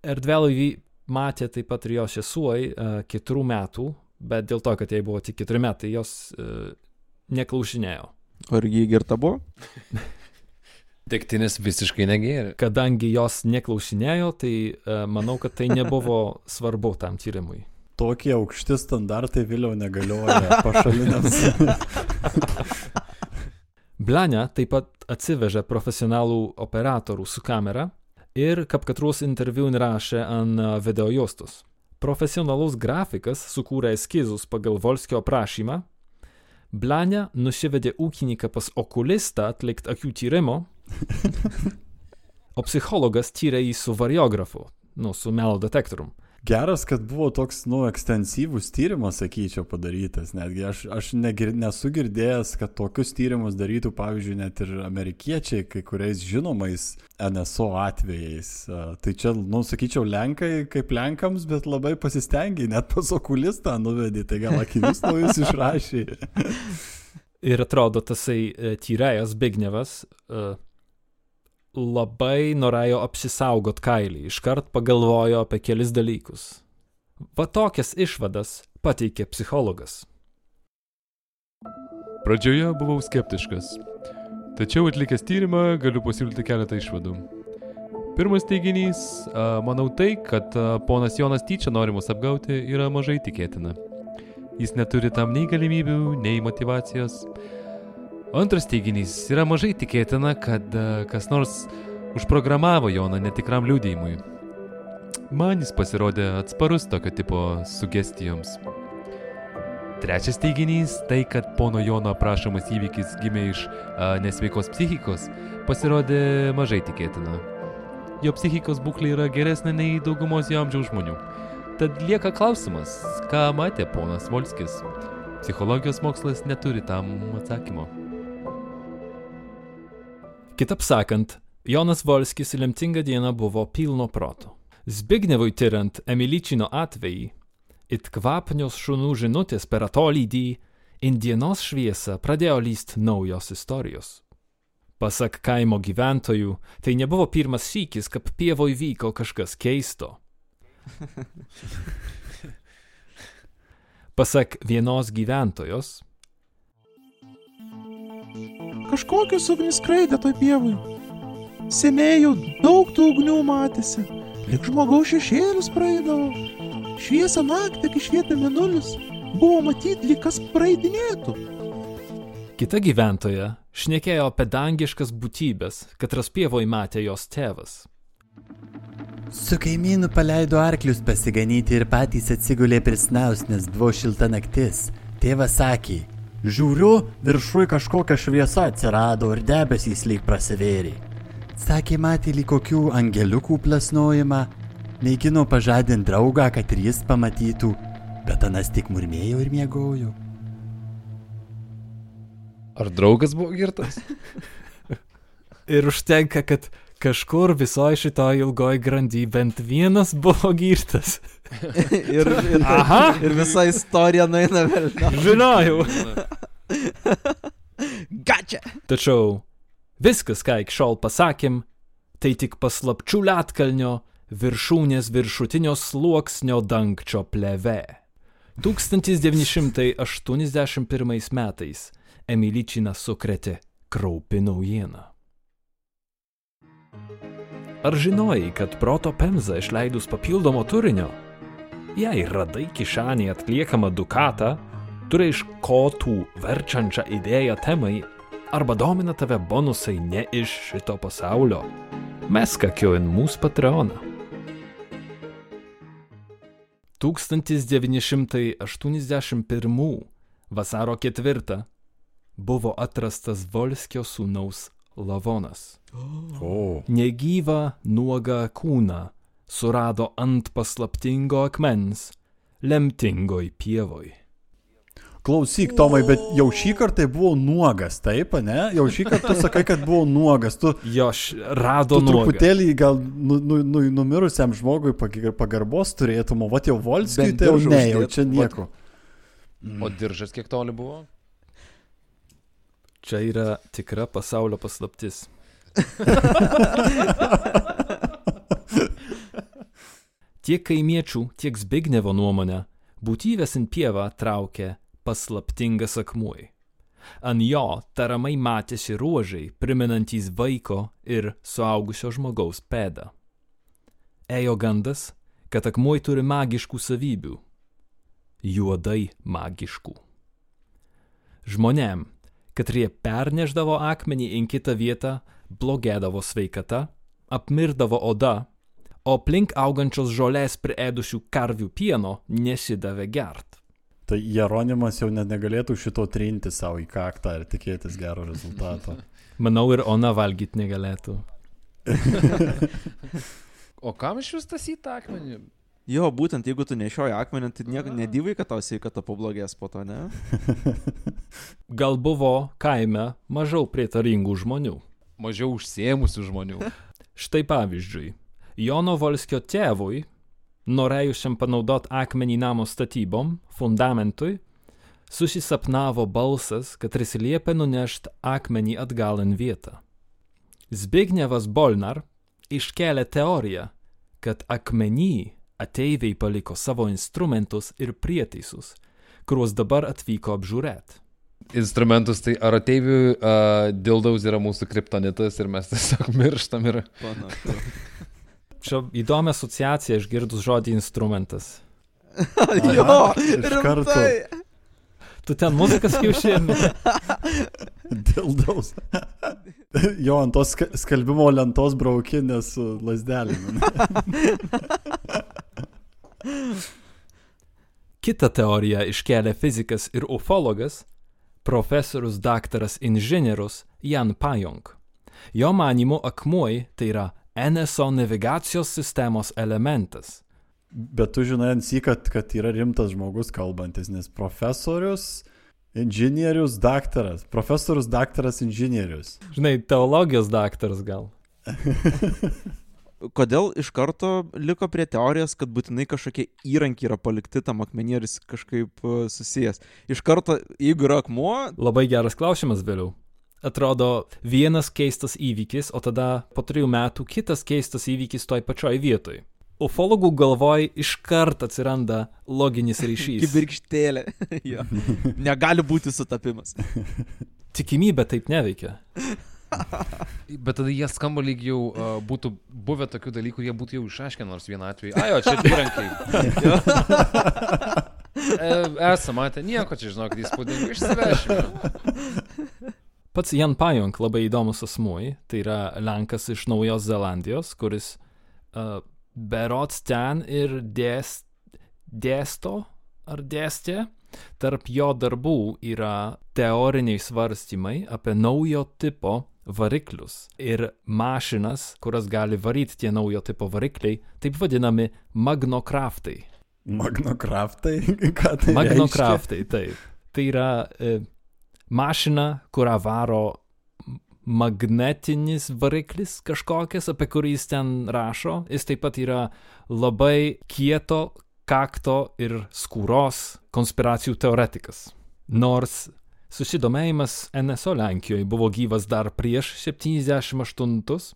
S4: Erdvėlaivį matė taip pat ir jo sesuoj e, keturių metų, bet dėl to, kad jai buvo tik keturi metai, jos e, neklausinėjo.
S1: Ar jį girta buvo? (laughs)
S2: Degtinės visiškai negėrė.
S4: Kadangi jos neklausinėjo, tai e, manau, kad tai nebuvo (laughs) svarbu tam tyrimui.
S3: Tokie aukšti standartai vėliau negalioja (laughs) pašaliniams.
S4: Blania taip pat atsivežė profesionalų operatorių su kamera ir kaip katros interviu rašė ant e, video juostos. Profesionalus grafikas sukūrė eskizus pagal Volskio aprašymą. Blania nusivedė ūkininką pas okulistą atlikti akių tyrimo, (laughs) o psichologas tyrė jį su variografu, nu, su melo detektorium.
S3: Geras, kad buvo toks, nu, ekstensyvus tyrimas, sakyčiau, padarytas. Netgi aš, aš negir, nesu girdėjęs, kad tokius tyrimus darytų, pavyzdžiui, net ir amerikiečiai, kai kuriais žinomais NSO atvejais. Tai čia, nu, sakyčiau, Lenkai kaip Lenkams, bet labai pasistengiai, net pas okulistą nuvedė, tai gal akinius (laughs) naujus išrašė.
S4: Ir atrodo, tasai e, tyrėjas Bignevas e, labai norėjo apsisaugot kailį, iškart pagalvojo apie kelis dalykus. Va tokias išvadas pateikė psichologas.
S6: Pradžioje buvau skeptiškas, tačiau atlikęs tyrimą galiu pasiūlyti keletą išvadų. Pirmas teiginys, manau tai, kad ponas Jonas tyčia nori mus apgauti, yra mažai tikėtina. Jis neturi tam nei galimybių, nei motivacijos. Antras teiginys, yra mažai tikėtina, kad a, kas nors užprogramavo Joną netikram liūdėjimui. Man jis pasirodė atsparus tokio tipo sugestijoms. Trečias teiginys - tai, kad pono Jono aprašomas įvykis gimė iš a, nesveikos psichikos, pasirodė mažai tikėtina. Jo psichikos būklė yra geresnė nei daugumos jo amžiaus žmonių. Tad lieka klausimas, ką matė ponas Volskis. Psichologijos mokslas neturi tam atsakymo.
S4: Kitaip sakant, Jonas Volskis lemtingą dieną buvo pilno proto. Zbignevui tyrant Emilyčino atvejį, it kvapnios šunų žinutės per atolydį, indienos šviesą pradėjo lyst naujos istorijos. Pasak kaimo gyventojų, tai nebuvo pirmas sykis, kad pievoj vyko kažkas keisto. (laughs) Pasak vienos gyventojos,
S5: Kažkokios ugnis skraidė toj pievui. Seniai jau daug tų ugnių matėsi. Lik žmogaus šešėlis praeidavo. Šviesą naktį, kai švietė minulis, buvo matyti, lyg kas praeidinėtų.
S4: kita gyventoja šnekėjo apie dangiškas būtybės, katras pievoj matė jos tėvas.
S7: Su kaimynu paleido arklius pasiganyti ir patys atsigulė prisnaus, nes buvo šilta naktis. Tėvas sakė,
S3: Žiūriu, viršui kažkokia šviesa atsirado ir debesys lyg prasivėrė.
S7: sakė matė lyg kokių angeliukų plasnojimą, mėgino pažadinti draugą, kad ir jis pamatytų, bet anas tik murmėjo ir miegojo.
S2: Ar draugas buvo girtas? (laughs)
S4: Ir užtenka, kad kažkur visoje šitoje ilgoje grandy bent vienas buvo girtas. (laughs)
S1: ir, ir,
S4: Aha.
S1: ir visa istorija nueina vėl.
S4: Žinojau. (laughs)
S1: Gačia.
S4: Tačiau viskas, ką iki šiol pasakėm, tai tik paslapčių lietkalnio viršūnės viršutinio sluoksnio dangčio pleve. 1981 metais Emilyčina sukrėtė kraupi naujiena. Ar žinojai, kad proto pemza išleidus papildomo turinio? Jei radai kišenį atliekamą dukatą, turi iš kotų verčiančią idėją temai, arba domina tave bonusai ne iš šito pasaulio, mesk akiu į mūsų Patreoną. 1981 vasaro 4 buvo atrastas Volskio sūnaus lavonas.
S3: O,
S4: Negyvą nuogą kūną surado ant paslaptingo akmens, lemtingoj pievoj.
S3: klausyk, Tomai, bet jau šį kartą tai buvo nuogas, taip, ne? Jau šį kartą tu sakai, kad buvo nuogas. Tu,
S4: Jo š- rado
S3: tu
S4: nuogą.
S3: truputėlį gal nu, nu, nu, numirusiam žmogui pag- pagarbos turėtum, o va jau Volskijui tai jau
S1: diržą
S3: ne, jau
S1: uždėt,
S3: čia
S1: vat.
S3: nieko.
S2: O diržas kiek toli buvo?
S4: Čia yra tikra pasaulio paslaptis. (laughs) Tiek kaimiečių, tiek Zbignevo nuomonė, būtybės ant pievą traukė paslaptingas akmuoj. Ant jo taramai matėsi ruožai, primenantys vaiko ir suaugusio žmogaus pėdą. Ėjo gandas, kad akmuoj turi magiškų savybių. Juodai magiškų. Žmonėm, katrie perneždavo akmenį į kitą vietą, blogėdavo sveikata, apmirdavo oda, o aplink augančios žolės priėdusių karvių pieno nesidavė gert.
S3: Tai Jeronimas jau net negalėtų šito trinti savo į kaktą ir tikėtis gero rezultato. (laughs)
S4: Manau, ir ona valgyti negalėtų. (laughs) (laughs)
S2: O kam iš vis tas į tą akmenį?
S1: Jo, būtent jeigu tu nešioji akmenį, tai nieko nedyvai, kad tau sveikata pablogės po to, ne? (laughs)
S4: Gal buvo kaime mažiau prietaringų žmonių.
S2: Mažiau užsiemusių žmonių. (laughs)
S4: Štai pavyzdžiui, Jono Volskio tėvui, norėjusiam panaudoti akmenį namo statybom, fundamentui, susisapnavo balsas, kad jis liepia nunešti akmenį atgal į vietą. Zbignevas Bolnar iškėlė teoriją, kad akmenį ateiviai paliko savo instrumentus ir prietaisus, kuriuos dabar atvyko apžiūrėti.
S2: Instrumentus, tai ar ateivių uh, dildaus yra mūsų kriptonitas ir mes (laughs) tiesiog mirštam ir...
S1: Panašu. (laughs)
S4: Čia įdomi asociacija išgirdus žodį instrumentas. (laughs)
S1: jo,
S3: iš karto.
S1: rimtai.
S4: Tu ten muzikas jau šiandien.
S3: Dildaus. jo, ant tos ska- skalbimo lentos braukinės su lasdelėmis.
S4: Kita teorija iškėlė fizikas ir ufologas, profesorius daktaras inžinierius Jan Pajong. Jo manimu akmuoj tai yra NSO navigacijos sistemos elementas.
S3: Bet tu žinai, Ansi, kad, kad yra rimtas žmogus kalbantis, nes profesorius, inžinierius, daktaras. Profesorius, daktaras, inžinierius.
S4: Žinai, teologijos daktaras gal. (laughs)
S1: kodėl iš karto liko prie teorijos, kad būtinai kažkokie įrankiai yra palikti tam akmenį ir jis kažkaip e, susijęs. Iš karto, jeigu yra akmuo,
S4: Labai geras klausimas vėliau. Atrodo, vienas keistas įvykis, o tada po trijų metų kitas keistas įvykis toj pačioj vietoj. Ufologų galvoj iškart atsiranda loginis (laughs) ryšys.
S1: kibirkštėlė. (laughs) jo. Negali būti sutapimas.
S4: Tikimybė taip neveikia. (laughs)
S2: Bet tada jie skamba lyg jau uh, būtų buvę tokių dalykų, jie būtų jau išaiškinę nors vieną atvejį. Ajo, čia įrankiai. (laughs) E, Esame matę, nieko čia žinok, įspūdingo išsivešime.
S4: Pats Jan Pajong labai įdomus asmuo, tai yra Lenkas iš Naujos Zelandijos, kuris uh, berots ten ir dės, dėsto ar dėstė. Tarp jo darbų yra teoriniai svarstymai apie naujo tipo variklius ir mašinas, kurias gali varyti tie naujo tipo varikliai, taip vadinami magnokraftai.
S3: Magnokraftai, (laughs) ką tai
S4: Magnokraftai, taip. Tai yra e, mašina, kurią varo magnetinis variklis kažkokias, apie kurį jis ten rašo. Jis taip pat yra labai kieto, kakto ir skūros konspiracijų teoretikas. Nors susidomėjimas NSO Lenkijoje buvo gyvas dar prieš 78,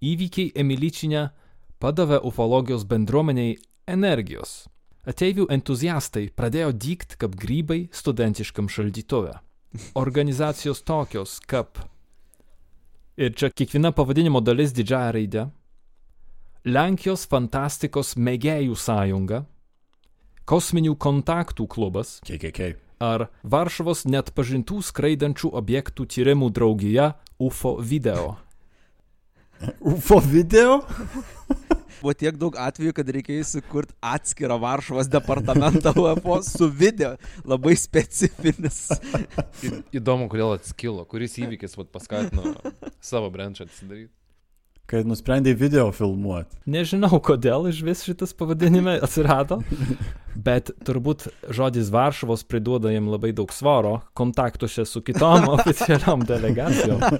S4: įvykiai Emilyčinė padavė ufologijos bendruomeniai energijos. Ateivių entuziastai pradėjo dykt kaip grybai studentiškam šaldytuve. Organizacijos tokios kaip ir čia kiekviena pavadinimo dalis didžiąją raidę Lenkijos fantastikos mėgėjų sąjunga, kosminių kontaktų klubas
S3: KKK.
S4: Ar Varšuvos net pažintų skraidančių objektų tyrimų draugija UFO video. (laughs)
S3: UFO video? (laughs)
S1: Buvo tiek daug atvejų, kad reikėjo įsikurti atskirą Varšuvos departamentą (laughs) UFO su video. Labai specifinis.
S2: Įdomu, kodėl atskilo, kuris įvykis paskatino savo brančą atsidaryti.
S3: Kai nusprendė video filmuoti.
S4: Nežinau, kodėl iš vis šitas pavadinime (laughs) atsirado, bet turbūt žodis Varšuvos priduoda jam labai daug svaro kontaktuose su kitom (laughs) oficialiom delegacijom. (laughs)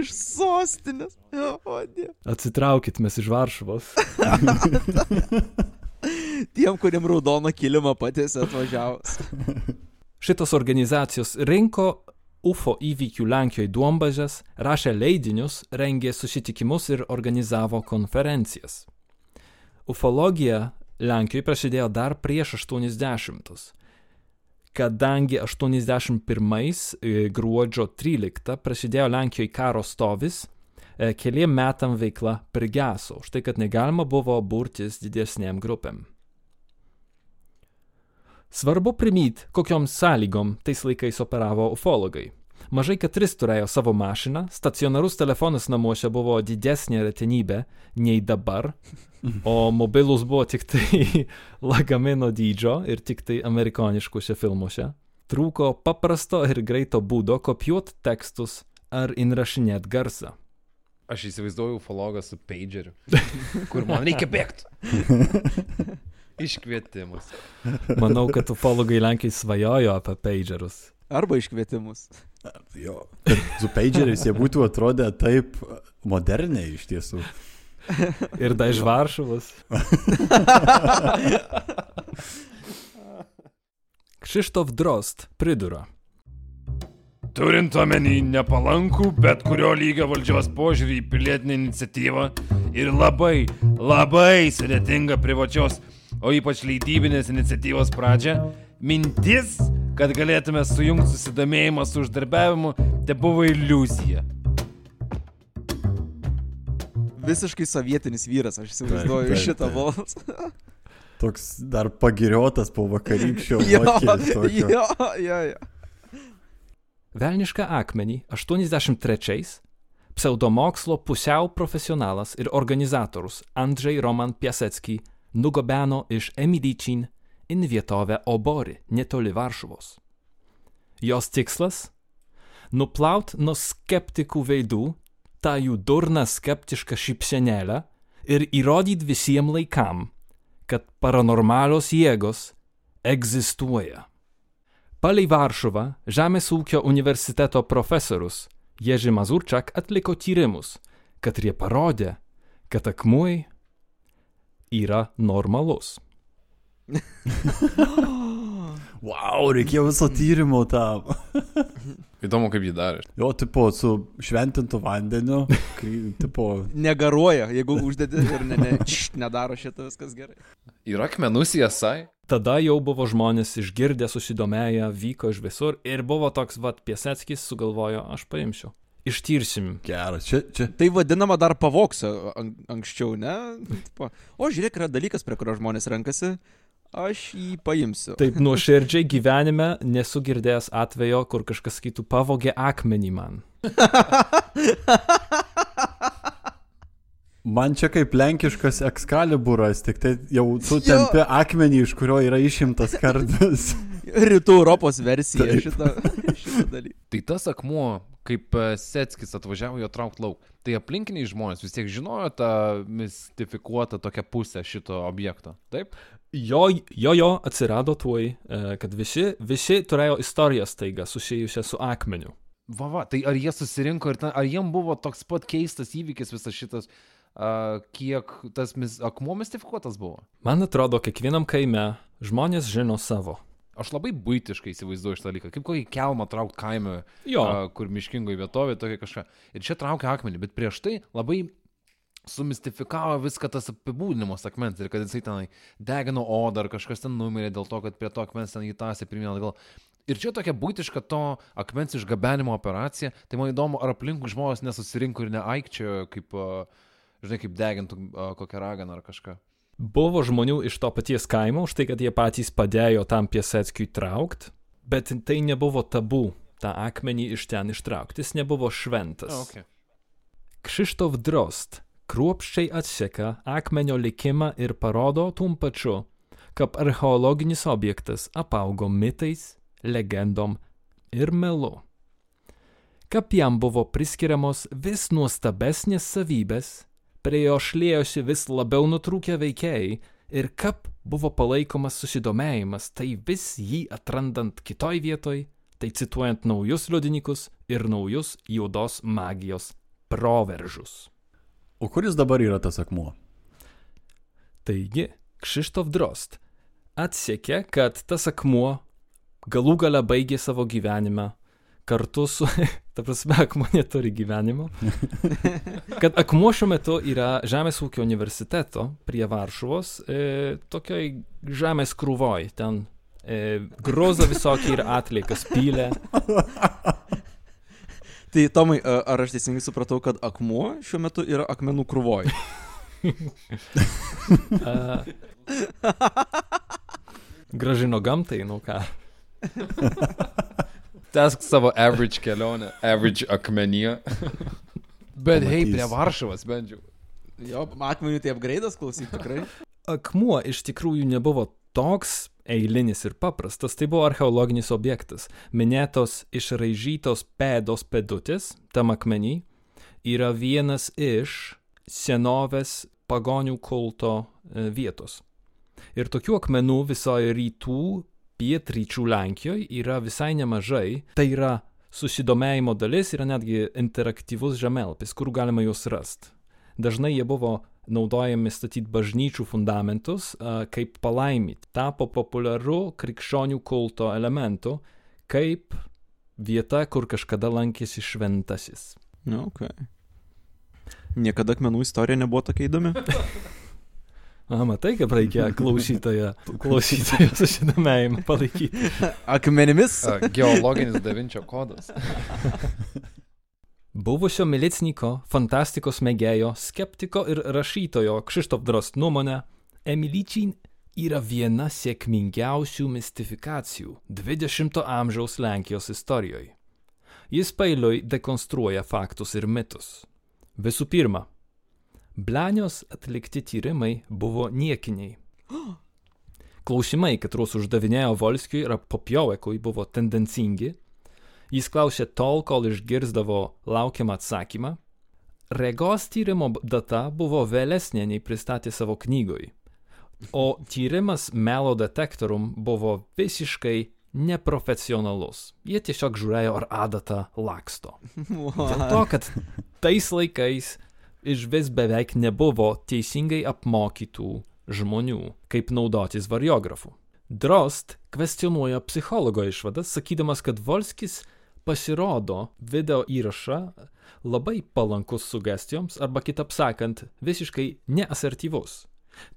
S1: Iš sostinės. O.
S4: Atsitraukit mes iš Varšuvos.
S1: Tiem, kuriem raudoną kilimą patėsi atvažiavus.
S4: Šitos organizacijos rinko UFO įvykių Lenkijoje duombazės, rašė leidinius, rengė susitikimus ir organizavo konferencijas. Ufologija Lenkijoje prasidėjo dar prieš 80-us. Kadangi 81 e, gruodžio 13 prasidėjo Lenkijoje karo stovis, e, keliem metam veikla prigeso, už tai, kad negalima buvo burtis didesnėm grupėm. Svarbu primyti, kokiom sąlygom tais laikais operavo ufologai. Mažai katris turėjo savo mašiną, stacionarus telefonas namuose buvo didesnė retenybė nei dabar, o mobilus buvo tik tai (laughs) lagamino dydžio ir tik tai amerikoniškuose filmuose. Trūko paprasto ir greito būdo kopijuoti tekstus ar įrašinėti garsą.
S2: Aš įsivaizduoju ufologą su pageriu, kur man reikia bėgti. (laughs) Iškvietimus.
S4: Manau, kad ufologai Lenkiai svajojo apie pagerus.
S1: Arba iškvietimus.
S3: Jo. Kad su pageriais jie būtų atrodę taip moderniai iš tiesų.
S4: Ir da iš Varšuvos. (laughs) Krzysztof Drost pridura.
S6: Turint omeny nepalankų bet kurio lygio valdžios požiūrį į pilietinę iniciatyvą ir labai, labai sudėtingą privačios, o ypač leidybinės iniciatyvos pradžią, mintis, kad galėtume sujungti susidomėjimą su uždarbiavimu, te buvo iliuzija.
S1: Visiškai sovietinis vyras, aš įsivaizduoju
S3: Taip,
S1: šitą balsą. (laughs)
S3: Toks dar pagiriotas po vakarykščio (laughs)
S1: Jo, jo, jo, jo.
S4: Velnišką akmenį 83-ais pseudomokslo pusiau profesionalas ir organizatorius Andrzej Roman Piasecki nugabeno iš Emilyčin į vietovę Obori netoli Varšuvos. Jos tikslas - nuplaut nuo skeptikų veidų tą jų durną skeptišką šypsenėlę ir įrodyti visiems laikam, kad paranormalios jėgos egzistuoja. Palei Varšuvą Žemės ūkio universiteto profesorius Jerzy Mazurczak atliko tyrimus, kad jie parodė, kad akmuoj yra normalus. (laughs)
S3: Wow, reikėjo viso tyrimo tam. (laughs)
S2: Įdomu, kaip jį darė.
S3: Jo, tipo, su šventintu vandeniu, kai, tipo, (laughs)
S1: Negaruoja, jeigu uždedi ir ne, ne, čš, nedaro šitą, viskas gerai.
S2: Yra akmenų siesai?
S4: Tada jau buvo žmonės išgirdę, susidomėję, vyko iš visur ir buvo toks, vad, Pieseckis sugalvojo, aš paimsiu. Ištirsim.
S3: geras. Čia, čia.
S1: Tai vadinama dar pavoksio an anksčiau, ne? Tipo, O žiūrėk, yra dalykas, prie kurio žmonės renkasi, aš jį paimsiu.
S4: Taip nuoširdžiai gyvenime nesu girdėjęs atvejo, kur kažkas sakytų pavogė akmenį man.
S3: Man čia kaip lenkiškas ekskaliburas, tik tai jau tu tempi akmenį, iš kurio yra išimtas kardas. (laughs)
S1: Rytų Europos versija
S3: Taip.
S1: šito, (laughs) šito dalyko.
S2: Tai tas akmuo, kaip e, Setskis atvažiavo jo traukt lauk, tai aplinkiniai žmonės vis tiek žinojo tą mistifikuotą tokią pusę šito objekto. Taip?
S4: Jo, jo, jo atsirado tuoj, e, kad visi, visi turėjo istoriją staiga susijusią su akmeniu.
S2: Va, va, tai ar jie susirinko ir ten, ar jiem buvo toks pat keistas įvykis visas šitas, uh, kiek tas mis, akmuo mistifikuotas buvo?
S4: Man atrodo, kiekvienam kaime žmonės žino savo.
S2: Aš labai būtiškai įsivaizduoju šitą dalyką, kaip kokį kelmą traukt kaime, a, kur miškingoje vietovė, tokia kažką. Ir čia traukia akmenį, bet prieš tai labai sumistifikavo viską tas apibūdinimas akmens ir kad jisai ten degino odą ar kažkas ten numirė dėl to, kad prie to akmens ten įtasi pirmyn atgal. Ir čia tokia būtiška to akmens išgabenimo operacija. Tai man įdomu, ar aplinkui žmonės nesusirinko ir neaikčiojo, kaip, žinai, kaip degintų kokią raganą ar kažką.
S4: Buvo žmonių iš to paties kaimo už tai, kad jie patys padėjo tam Piesetskiui traukt, bet tai nebuvo tabu tą akmenį iš ten ištraukti, jis nebuvo šventas.
S2: Okay.
S4: Krzysztof Drost kruopščiai atseka akmenio likimą ir parodo tuom pačiu, kad archeologinis objektas apaugo mitais, legendom ir melu. Kaip jam buvo priskiriamos vis nuostabesnės savybės, prie jo šlėjosi vis labiau nutrūkę veikėjai ir kaip buvo palaikomas susidomėjimas, tai vis jį atrandant kitoj vietoj, tai cituojant naujus liudininkus ir naujus juodos magijos proveržus.
S3: O kuris dabar yra tas akmuo?
S4: Taigi, Krzysztof Drost atsekė, kad tas akmuo galų gale baigė savo gyvenimą kartu su, (laughs) ta prasme, akmuo neturi gyvenimo, kad akmuo šiuo metu yra Žemės ūkio universiteto prie Varšuvos, e, tokioj žemės krūvoj, ten e, groza visokie ir atliekas pylė.
S1: Tai Tomai, ar aš teisingai supratau, kad akmuo šiuo metu yra akmenų krūvoj? (laughs)
S4: Gražino gamtai, nu ką. (laughs)
S2: Tesk savo average kelionę, average akmenyje. (laughs) bet hei,
S3: Pamatys.
S2: prie Varšuvos bent jau.
S1: Jo, akmenių tai apgraidas klausyk tikrai. (laughs)
S4: Akmuo iš tikrųjų nebuvo toks eilinis ir paprastas, tai buvo archeologinis objektas. Minėtos išraižytos pėdos pėdutės tam akmenį yra vienas iš senovės pagonių kulto e, vietos. Ir tokių akmenų visoje rytų, pietryčių Lenkijoje yra visai nemažai. Tai yra susidomėjimo dalis, yra netgi interaktyvus žemėlapis, kur galima juos rasti. Dažnai jie buvo naudojami statyti bažnyčių fundamentus kaip palaimyti. Tapo populiaru krikščionių kulto elementu, kaip vieta, kur kažkada lankėsi šventasis.
S1: Na, ok. Niekada akmenų istorija nebuvo tokia įdomi. (laughs)
S4: A, matai, kaip reikia klausytoją, klausytoją susidomėjimą palaikyti. (laughs)
S1: Akmenimis?
S2: Geologinis Davinčio kodas. (laughs)
S4: Buvusio milicininko, fantastikos mėgėjo, skeptiko ir rašytojo Krzysztof Drost nuomonė, Emilyčin yra viena sėkmingiausių mistifikacijų 20-ojo amžiaus Lenkijos istorijoje. Jis pailiui dekonstruoja faktus ir mitus. Visų pirma, Blanios atlikti tyrimai buvo niekiniai. Klausimai, kuriuos uždavinėjo Volskiui ir Popjovekui, buvo tendencingi. Jis klausė tol, kol išgirsdavo laukiamą atsakymą. Regos tyrimo data buvo vėlesnė nei pristatė savo knygoj. O tyrimas melo detektorum buvo visiškai neprofesionalus. Jie tiesiog žiūrėjo, ar adata laksto. (laughs) Dėl to, kad tais laikais iš vis beveik nebuvo teisingai apmokytų žmonių, kaip naudotis variografu. Drost kvestionuoja psichologo išvadas, sakydamas, kad Volskis pasirodo video įrašą labai palankus sugestijoms arba kitap sakant, visiškai neasertyvus.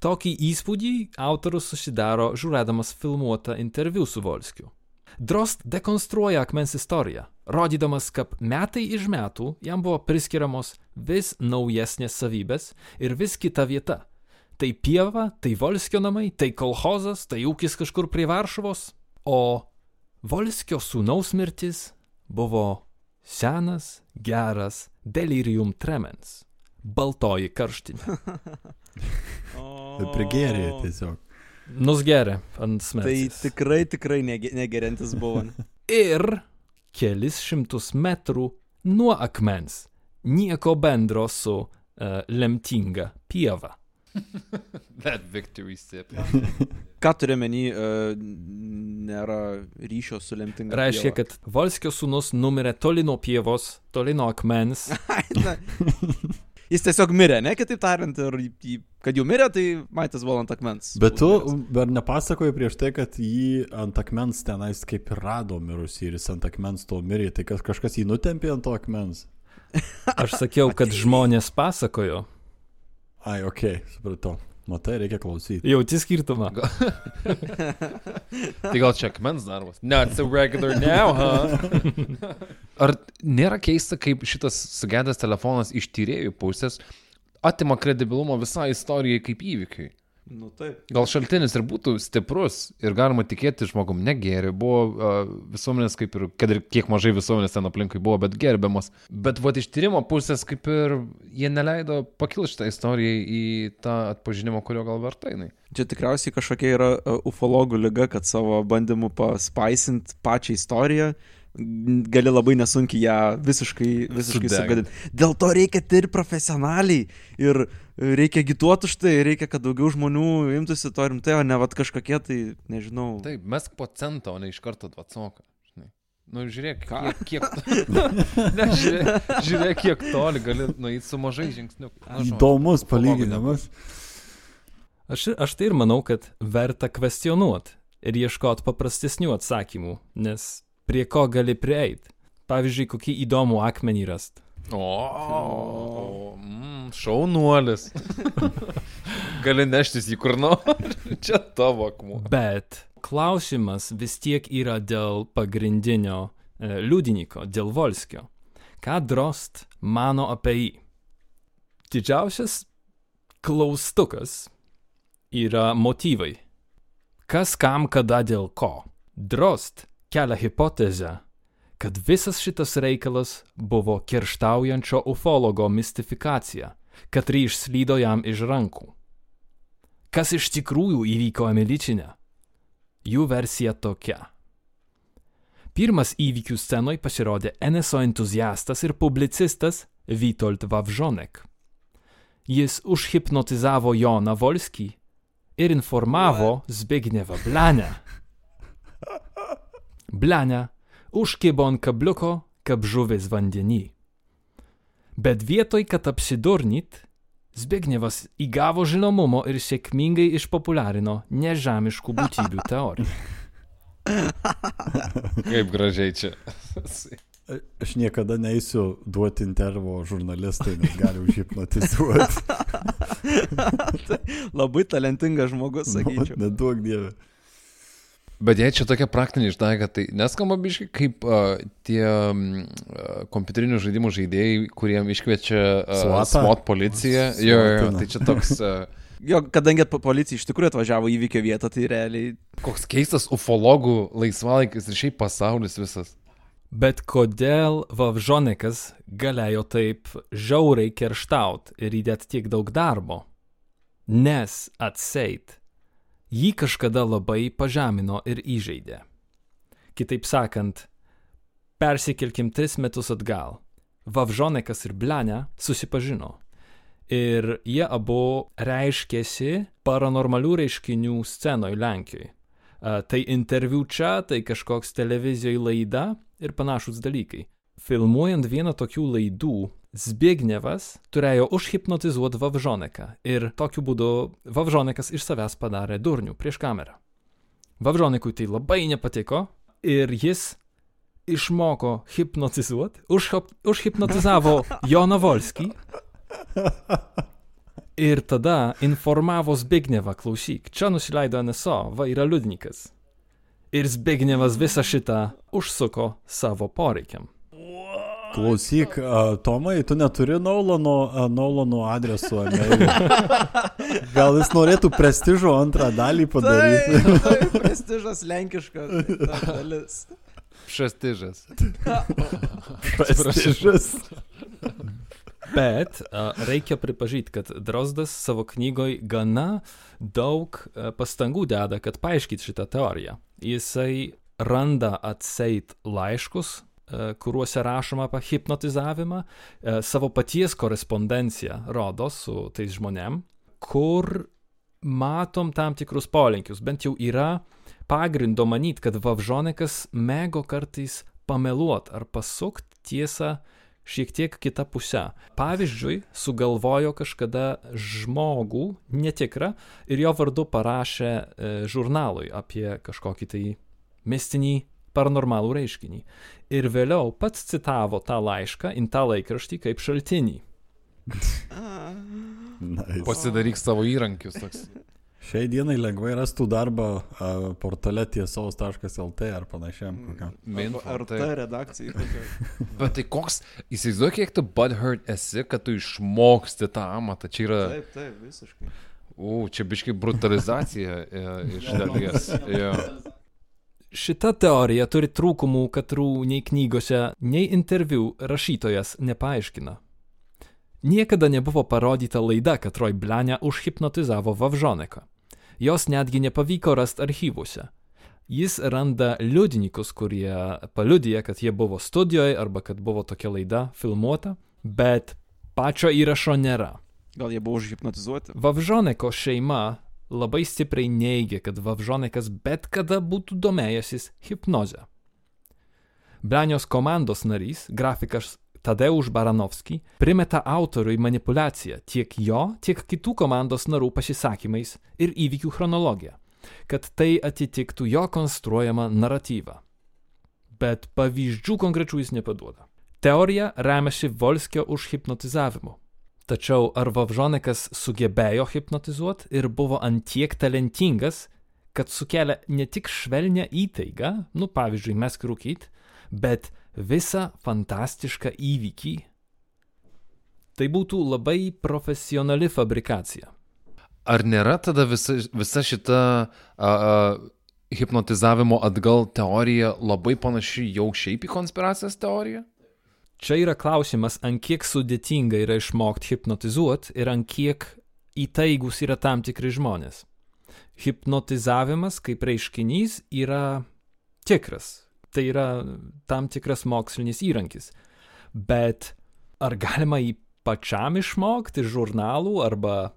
S4: Tokį įspūdį autorius susidaro žiūrėdamas filmuotą interviu su Volskiu. Drost dekonstruoja akmens istoriją, rodydamas, kad metai iš metų jam buvo priskiriamos vis naujesnės savybės ir vis kita vieta. Tai pieva, tai Volskio namai, tai kolhozas, tai ūkis kažkur prie Varšuvos. O Volskio sūnaus mirtis buvo senas, geras delirium tremens. Baltoji karštinė. (laughs)
S3: Prigėrė tiesiog.
S4: Nusgeria ant
S1: Tai
S4: smetonės.
S1: tikrai, tikrai nege- negeriantis buvo. (laughs)
S4: ir kelis šimtus metrų nuo akmens. Nieko bendro su uh, lemtinga pieva. (laughs)
S2: That victory sip. (laughs)
S1: Ką turi menį, uh, nėra ryšio su lemtinga.
S4: Reiškia, kad Volskio sūnus numirė toli nuo pievos, toli nuo akmens.
S1: Jis tiesiog mirė, ne, kitaip tariant, ir jį- kad jau mirė, tai matęs buvo ant akmens.
S3: Bet tu dar nepasakoji prieš tai, kad jį ant akmens tenais kaip ir rado mirusį ir jis ant akmens to mirė, tai kas, kažkas jį nutempė ant to akmens.
S4: Aš sakiau, kad žmonės pasakojo.
S3: Ai, ok, supratau. Matai, reikia klausyti.
S4: Jauti skirtumą.
S2: Tai gal čia akmens darbas? Not so regular now, huh? Ar nėra keista, kaip šitas sugedęs telefonas iš tyrėjų pusės atima kredibilumo visai istorijai kaip įvykiai?
S1: Nu taip.
S2: Gal šaltinis ir būtų stiprus ir galima tikėti žmogum negeri, buvo uh, visuomenės kaip ir, kad ir kiek mažai visuomenės ten aplinkui buvo, bet gerbiamas. Bet va iš tyrimo pusės kaip ir jie neleido pakilti šitą istoriją į tą atpažinimą, kurio gal verta jinai.
S1: Čia tikriausiai kažkokia yra uh, ufologų lyga, kad savo bandymu paspaisinti pačią istoriją n- gali labai nesunkiai ją visiškai, visiškai sugadinti. Dėl to reikia tirti profesionaliai ir reikia gituoti už tai, reikia, kad daugiau žmonių imtųsi to rimtai, o ne vat kažkokie tai, nežinau.
S2: Taip, mesk po centą, o ne iš karto atsoką. Nu, žiūrėk,
S1: Ką?
S2: kiek, kiek, (laughs) ne, žiūrėk, žiūrėk, kiek toli gali nueiti su mažai žingsniu.
S3: Įdomus palyginimas.
S4: Aš, aš tai ir manau, kad verta kvestionuoti ir ieškoti paprastesnių atsakymų, nes prie ko gali prieiti. Pavyzdžiui, kokį įdomų akmenį rast.
S2: O, o mm, šaunuolis. (laughs) Gali neštis jį kur nori. (laughs) Čia tavo akmuo.
S4: Bet klausimas vis tiek yra dėl pagrindinio e, liudininko, dėl Volskio. Ką Drost mano apie jį? Didžiausias klaustukas yra motyvai. Kas kam kada dėl ko? Drost kelia hipotezę, kad visas šitas reikalas buvo kerštaujančio ufologo mistifikacija, kad išslydo jam iš rankų. Kas iš tikrųjų įvyko Emiličinė? Jų versija tokia. Pirmas įvykių scenoje pasirodė NSO entuziastas ir publicistas Witold Wawrzonek. Jis užhipnotizavo Joną Volskį ir informavo Zbigniewą Blanią. Blania užkibo ant kabliuko, kaip žuvis vandenį. Bet vietoj, kad apsidurnit, Zbignievas įgavo žinomumo ir sėkmingai išpopuliarino nežemiškų būtybių teoriją.
S2: Kaip (laughs) gražiai čia.
S3: Aš niekada neįsiu duoti intervo žurnalistui, nes gali užhipnotizuoti. (laughs)
S1: Labai talentingas žmogus, sakyčiau.
S3: Neduok dievę.
S2: Bet jei čia tokia praktinė išdaiga, tai neskamba biškai kaip uh, tie um, kompiuterinių žaidimų žaidėjai, kuriem iškviečia uh? SWAT policiją. Jo, jo, jo, tai čia toks... Uh,
S1: Jo, kadangi po- policija iš tikrųjų atvažiavo į įvykio vietą, tai realiai
S2: koks keistas ufologų laisvalaikis ir šiaip pasaulis visas.
S4: Bet kodėl Vavžonekas galėjo taip žiauriai kerštaut ir įdėti tiek daug darbo? Nes atseit, jį kažkada labai pažemino ir įžeidė. Kitaip sakant, persikelkim tris metus atgal. Vavžonekas ir Blania susipažino. Ir jie abu reiškėsi paranormalių reiškinių scenoje Lenkijoje. Tai interviu čia, tai kažkoks televizijoje laida ir panašus dalykai. Filmuojant vieną tokių laidų, Zbignevas turėjo užhipnotizuoti Vavžoneką ir tokiu būdu Vavžonekas iš savęs padarė durnių prieš kamerą. Vavžonekui tai labai nepatiko ir jis išmoko hipnotizuoti, užhop- užhipnotizavo Joną Volskį ir tada informavo Zbignevą, klausyk, čia nusileido NSO, va yra liudininkas. Ir Zbignevas visą šitą užsuko savo poreikiam.
S3: Klausyk, a, Tomai, tu neturi Naulano, a, Naulano adresu, ne? (laughs) Gal jis norėtų prestižo antrą dalį padaryti?
S1: Taip, (laughs) taip, prestižas lenkiška ta (laughs) dalis.
S2: Šestižas.
S3: Prestižas.
S4: Bet a, reikia pripažinti, kad Drozdas savo knygoj gana daug a, pastangų deda, kad paaiškyti šitą teoriją. Jisai randa atseit laiškus, kuriuose rašoma apie hipnotizavimą, a, savo paties korespondenciją rodo su tais žmonėm, kur matom tam tikrus polinkius, bent jau yra pagrindo manyti, kad Vavžonekas mėgo kartais pameluot ar pasukt tiesą šiek tiek kitą pusę. Pavyzdžiui, sugalvojo kažkada žmogų netikrą ir jo vardu parašė e, žurnalui apie kažkokį tai mistinį paranormalų reiškinį. Ir vėliau pats citavo tą laišką į tą laikraštį kaip šaltinį.
S3: Nice.
S2: Pasidaryk savo įrankius. Toks.
S3: Šiai dienai lengvai rastų darbą a, portale tiesos.lt ar panašiam kokiam.
S2: Minfo,
S1: Ar ta redakcija? kokia? (laughs)
S2: Bet tai koks, įsivaizduoju, kiek tu butthurt esi, kad tu išmoksti tą amatą. Čia yra,
S1: Taip, taip, visiškai.
S2: u, čia biškai brutalizacija e, iš dalies. (laughs)
S4: Šita teorija turi trūkumų, katrų nei knygose, nei interviu rašytojas nepaaiškina. Niekada nebuvo parodyta laida, kad Roy Blania užhipnotizavo Vavžoneką. Jos netgi nepavyko rasti archyvuose. Jis randa liudininkus, kurie paliudija, kad jie buvo studijoje arba kad buvo tokia laida filmuota, bet pačio įrašo nėra.
S1: Gal jie buvo užhipnotizuoti?
S4: Vavžoneko šeima labai stipriai neigia, kad Vavžonekas bet kada būtų domėjęsis hipnoze. Blanios komandos narys, grafikas Tadeusz Baranovski, primeta autoriui manipulaciją tiek jo, tiek kitų komandos narų pasisakymais ir įvykių chronologija, kad tai atitiktų jo konstruojamą naratyvą. Bet pavyzdžių konkrečių jis nepaduoda. Teorija remiasi Volskio užhipnotizavimu. Tačiau ar Vavžonekas sugebėjo hipnotizuoti ir buvo antiek talentingas, kad sukelia ne tik švelnę įtaigą, nu pavyzdžiui, mes rūkyt, bet visą fantastišką įvykį? Tai būtų labai profesionali fabrikacija.
S2: Ar nėra tada visa, visa šita a, a, hipnotizavimo atgal teorija labai panaši jau šiaip į konspiracijos teoriją?
S4: Čia yra klausimas, ant kiek sudėtinga yra išmokti hipnotizuoti ir ant kiek įtaigus yra tam tikri žmonės. Hipnotizavimas kaip reiškinys yra tikras. Tai yra tam tikras mokslinis įrankis. Bet ar galima jį pačiam išmokti iš žurnalų arba,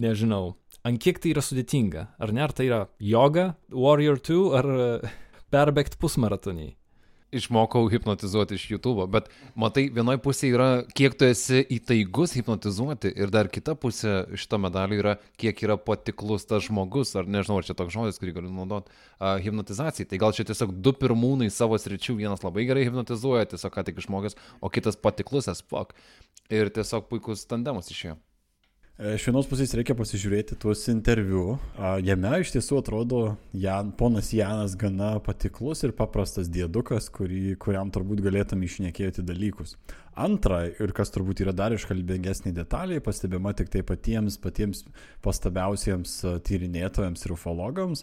S4: nežinau, ant kiek tai yra sudėtinga? Ar ne, ar tai yra yoga, Warrior 2 ar e, perbėgti pusmaratonį?
S2: Išmokau hipnotizuoti iš YouTube, bet matai, vienoje pusėje yra, kiek tu esi įtaigus hipnotizuoti ir dar kita pusė šito medalio yra, kiek yra patiklus tas žmogus, ar nežinau, ar čia toks žodis, kurį galiu naudoti, uh, hipnotizacijai. Tai gal čia tiesiog du pirmūnai savo sričių, vienas labai gerai hipnotizuoja, tiesiog ką tik išmokęs, o kitas patiklus fuck. Ir tiesiog puikus tandemas išėjo.
S3: E, Iš vienos pusės reikia pasižiūrėti tuos interviu. Jame iš tiesų atrodo Jan, ponas Janas gana patiklus ir paprastas dėdukas, kurį, kuriam turbūt galėtum išnekėti dalykus. Antra, ir kas turbūt yra dar iškalbingesnė detalė, pastebima tik tai patiems, patiems pastabiausiems tyrinėtojams ir ufologams,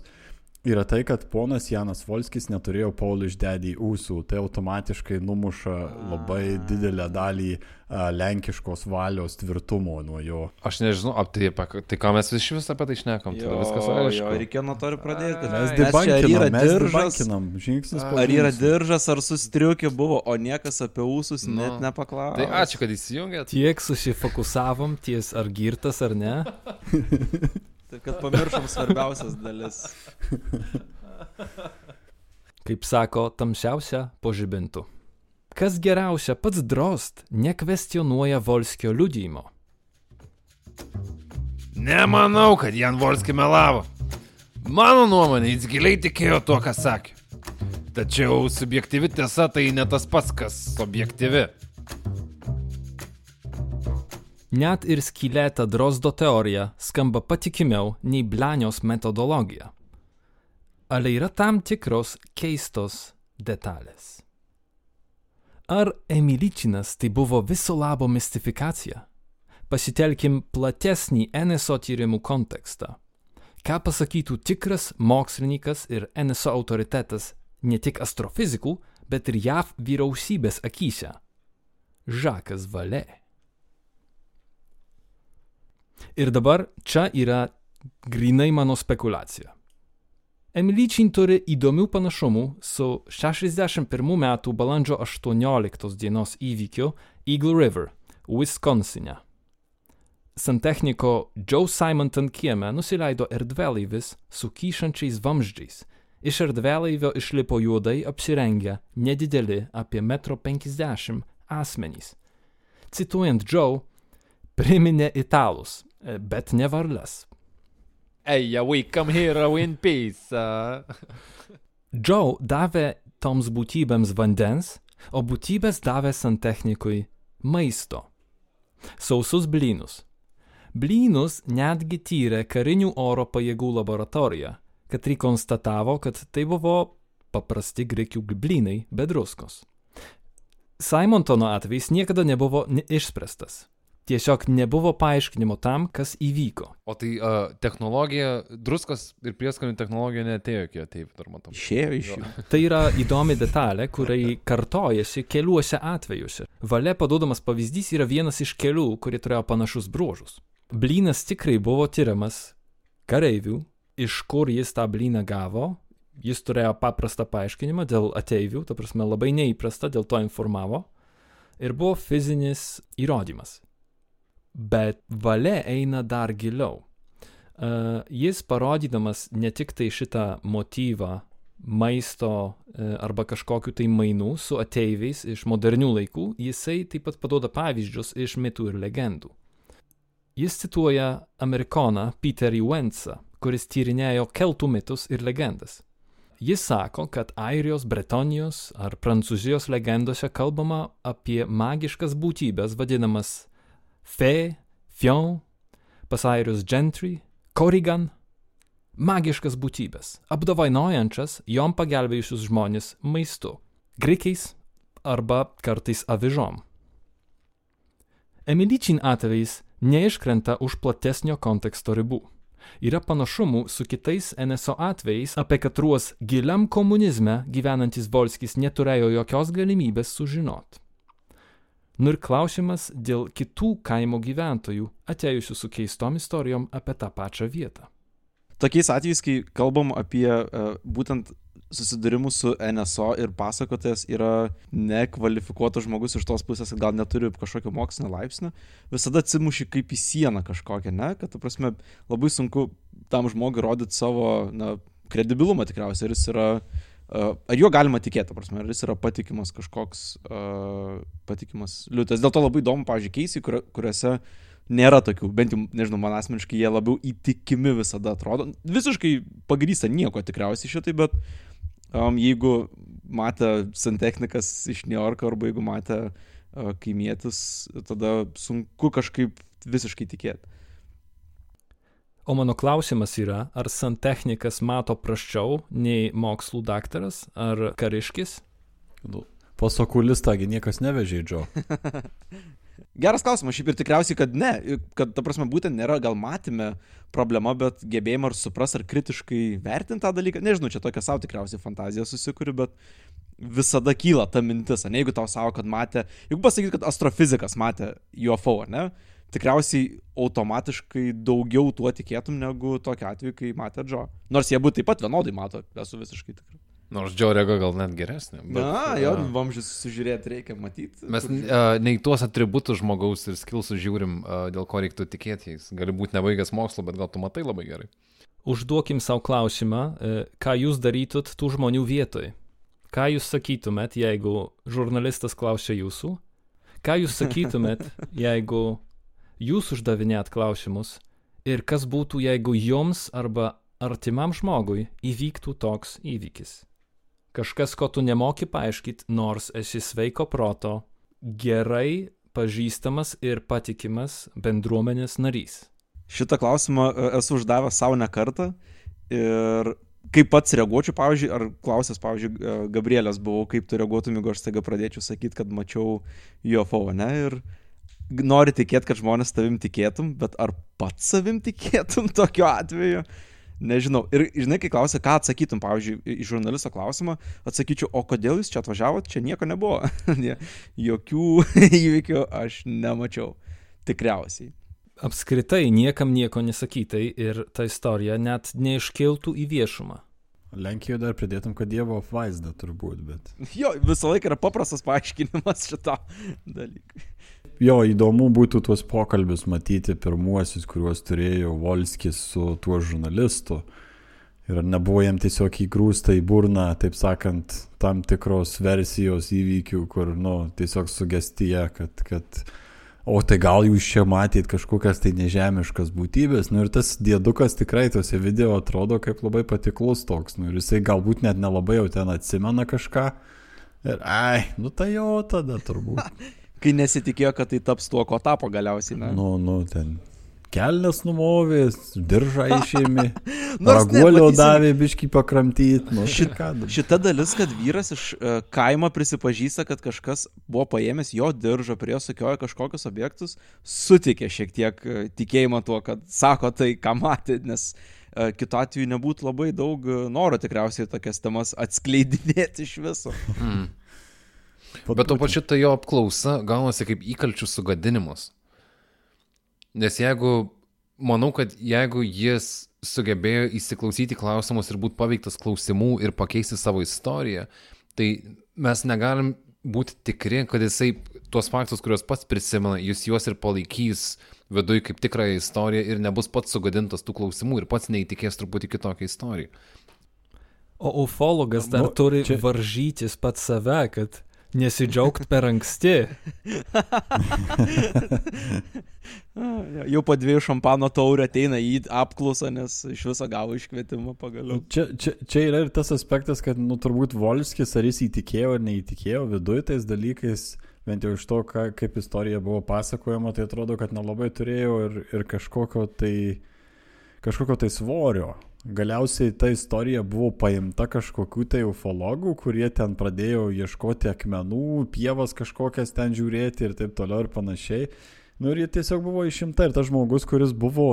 S3: yra tai, kad ponas Janas Volskis neturėjo Polish Daddy ūsų. Tai automatiškai numuša labai didelę dalį a, lenkiškos valios tvirtumo nuo jo.
S2: Aš nežinau, ap, tai, tai ką mes iš vis apie tai šnekam, tai viskas
S1: jo,
S2: aišku.
S1: reikėjo nuo to ir pradėti.
S3: Mes debankinam,
S1: yra
S3: mes
S1: diržas,
S3: debankinam, žingsnis po
S1: ar yra diržas, ar sustriukė buvo, o niekas apie ūsus
S2: Nu.
S1: net nepaklausė.
S2: Tai ačiū, kad įsijungėt.
S4: Tiek susifokusavom ties ar girtas ar ne. (laughs)
S1: Taip, kad pamiršom svarbiausias dalis.
S4: Kaip sako, tamsiausia po žibintų. Kas geriausia, pats Drost nekvestionuoja Volskio liudymo.
S2: Nemanau, kad Jan Volski melavo. Mano nuomonė, jis giliai tikėjo tuo, ką sakė. Tačiau subjektyvi tiesa tai ne tas pats, kas objektyvi.
S4: Net ir skylėta Drozdo teorija skamba patikimiau nei Blanios metodologija. Ale yra tam tikros keistos detalės. Ar Emiličinas tai buvo viso labo mistifikacija? Pasitelkim platesnį NSO tyrimų kontekstą. Ką pasakytų tikras mokslininkas ir NSO autoritetas ne tik astrofizikų, bet ir JAV vyriausybės akise? Žakas Valė. Ir dabar čia yra grinai mano spekulacija. Emilyčin turi įdomių panašumų su 61 metų balandžio 18 dienos įvykiu Eagle River, Wisconsine. Santechniko Joe Simonton kieme nusileido erdvėlaivis su kyšančiais vamzdžiais. Iš erdvėlaivio išlipo juodai apsirengę nedideli apie 1,50 m asmenys. Cituojant Joe, priminė italus, bet ne varles.
S2: Eja, we come here in peace. Uh. (laughs)
S4: Joe davė toms būtybėms vandens, o būtybės davė santechnikui maisto. Sausus blynus. Blynus netgi tyrė karinių oro pajėgų laboratorija, kad konstatavo, kad tai buvo paprasti grekių blynai be druskos. Simontono atvejs niekada nebuvo ne išspręstas. Tiesiog nebuvo paaiškinimo tam, kas įvyko.
S2: O tai uh, technologija, druskos ir prieskonių technologija netėjo iki ateivių, dar matau.
S1: Išėjo iš jų. (laughs)
S4: Tai yra įdomi detalė, kuriai kartojasi keliuose atvejuose. Valia paduodamas pavyzdys yra vienas iš kelių, kurie turėjo panašus bruožus. Blynas tikrai buvo tyriamas kareivių, iš kur jis tą blyną gavo. Jis turėjo paprastą paaiškinimą dėl ateivių, ta prasme labai neįprasta, dėl to informavo. Ir buvo fizinis įrodymas. Bet valia eina dar giliau. Uh, jis parodydamas ne tik tai šitą motyvą maisto uh, arba kažkokiu tai mainų su ateiviais iš modernių laikų, jisai taip pat paduoda pavyzdžius iš mitų ir legendų. Jis cituoja amerikoną Peterį Wentzą, kuris tyrinėjo keltų mitus ir legendas. Jis sako, kad Airijos, Bretonijos ar Prancūzijos legendose kalbama apie magiškas būtybės vadinamas Fė, Fion, Pasairius Gentry, Corrigan - magiškas būtybės, apdovanojančias jom pagelbėjusius žmonės maistu, grikiais arba kartais avižom. Emilyčin atvejais neiškrenta už platesnio konteksto ribų. Yra panašumų su kitais NSO atvejais, apie katruos giliam komunizme gyvenantis Volskis neturėjo jokios galimybės sužinoti. Nu ir klausimas dėl kitų kaimo gyventojų, atėjusių su keistom istorijom apie tą pačią vietą.
S1: Tokiais atvejais, kai kalbam apie uh, būtent susidūrimus su NSO ir pasakotojas yra nekvalifikuotas žmogus iš tos pusės, kad gal neturi kažkokio mokslinio laipsnio, visada atsimuši kaip į sieną kažkokią, ne? Kad, ta prasme, labai sunku tam žmogui rodyti savo na, kredibilumą tikriausiai, ar jis yra uh, Ar juo galima tikėti, prasme, ar jis yra patikimas kažkoks uh, patikimas liūtas. Dėl to labai įdomu, pavyzdžiui, keisiai, kur, kuriuose nėra tokių, bent jau, nežinau, man asmeniškai jie labiau įtikimi visada atrodo. Visiškai pagrysta nieko tikriausiai šitai, bet um, jeigu matė santechnikas iš New Yorko arba jeigu matė uh, kaimietis, tada sunku kažkaip visiškai tikėti.
S4: O mano klausimas yra, ar santechnikas mato praščiau nei mokslų daktaras ar kariškis?
S3: Nu, pas okulistągi niekas nevežė, Džo. (laughs)
S1: Geras klausimas, šiaip ir tikriausiai, kad ne, kad ta prasme būtent nėra gal matime problema, bet gebėjimą ar supras ar kritiškai vertinti tą dalyką. Nežinau, čia tokia savo tikriausiai fantazija susikuri, bet visada kyla ta mintis, ne, jeigu tau savo, kad matė, jeigu pasakyt, kad astrofizikas matė UFO, ne, tikriausiai automatiškai daugiau tuo tikėtum negu tokia atveju, kai matė Džo. Nors jie būtų taip pat vienodai mato, esu visiškai tikras.
S2: Nors Džo rega gal net geresnė.
S1: Bet, Na, jo, vamžys sužiūrėti reikia matyti.
S2: Mes uh, nei tuos atributus žmogaus ir skilsus žiūrim, uh, dėl ko reiktų tikėti jais. Gali būti nebaigęs mokslo, bet gal tu matai labai gerai.
S4: Užduokim savo klausimą, ką jūs darytut tų žmonių vietoj. ką jūs sakytumėt, jeigu žurnalistas klausia jūsų? Ką jūs sakytumėt, (laughs) jeigu jūs uždavinėt klausimus? Ir kas būtų, jeigu jums arba artimam žmogui įvyktų toks įvykis? Kažkas, ko tu nemoki paaiškinti, nors esi sveiko proto, gerai pažįstamas ir patikimas bendruomenės narys.
S1: Šitą klausimą e, esu uždavęs savo ne kartą ir kaip pats reaguočiau, pavyzdžiui, ar klausęs, pavyzdžiui, Gabrielės buvau, kaip tu reaguotum, jeigu aš staiga pradėčiau sakyti, kad mačiau UFO, ne? Ir nori tikėti, kad žmonės tavim tikėtum, bet ar pats savim tikėtum (laughs) tokiu atveju? Nežinau. Ir žinai, kai klausia, ką atsakytum, pavyzdžiui, į žurnalisto klausimą, atsakyčiau, o kodėl jūs čia atvažiavot, čia nieko nebuvo. (laughs) Jokių (laughs) įvykių aš nemačiau. Tikriausiai.
S4: Apskritai niekam nieko nesakytai ir ta istorija net neiškiltų į viešumą.
S3: Lenkijoje dar pridėtum, kad Dievo apvaizda turbūt, bet.
S1: Jo, visą laiką yra paprastas paaiškinimas šito dalykui.
S3: Jo, įdomu būtų tuos pokalbius matyti pirmuosius, kuriuos turėjo Volskis su tuo žurnalistu. Ir nebuvo jam tiesiog įgrūsta į burną, taip sakant, tam tikros versijos įvykių, kur, nu, tiesiog sugestie, kad, kad o tai gal jūs čia matėt kažkokias tai nežemiškas būtybės, nu ir tas dėdukas tikrai tose video atrodo kaip labai patiklus toks, nu ir jisai galbūt net nelabai jau ten atsimena kažką. Ir, ai, nu tai jo tada turbūt. (laughs)
S1: Kai nesitikėjo, kad tai taps tuo, ko tapo galiausiai. Ne?
S3: Nu, nu, ten kelnes numovė, diržą (laughs) išėmė,
S1: Nors ne,
S3: raguolio
S1: matysim-
S3: davė biški pakramtyti. Nu,
S1: Šit, šita dalis, kad vyras iš uh, kaimo prisipažįsta, kad kažkas buvo paėmęs jo diržą, prie jo sukiojo kažkokius objektus, sutikė šiek tiek uh, tikėjimą tuo, kad sako tai, ką matė, nes uh, kitu atveju nebūtų labai daug uh, noro tikriausiai tokias temas atskleidinėti iš viso.
S2: Mm. Bet to pačiu tai jo apklausa gaunasi kaip įkalčių sugadinimas. Nes jeigu, manau, kad jeigu jis sugebėjo įsiklausyti klausimus ir būti paveiktas klausimų ir pakeisti savo istoriją, tai mes negalim būti tikri, kad jisai tuos faktus, kuriuos pats prisimena, jis juos ir palaikys viduj kaip tikrąją istoriją ir nebus pats sugadintas tų klausimų ir pats neįtikės truputį kitokią istoriją.
S4: O ufologas dar
S3: Nu,
S4: turi
S3: čia-
S4: varžytis pats save, kad nesidžiaugt per anksti. (laughs)
S1: Jau po dviejų šampano taurių ateina į apklausą, nes iš viso gavo iškvietimą pagaliau.
S3: Čia, čia, čia yra ir tas aspektas, kad, nu, turbūt Volskis, ar jis įtikėjo ar neįtikėjo viduje tais dalykais, bent jau iš to, ką, kaip istorija buvo pasakojama, tai atrodo, kad nelabai turėjo ir, ir kažkokio tai, kažkokio tai svorio. Galiausiai ta istorija buvo paimta kažkokių tai ufologų, kurie ten pradėjo ieškoti akmenų, pievas kažkokias ten žiūrėti ir taip toliau ir panašiai. Nu ir jie tiesiog buvo išimta ir tas žmogus, kuris buvo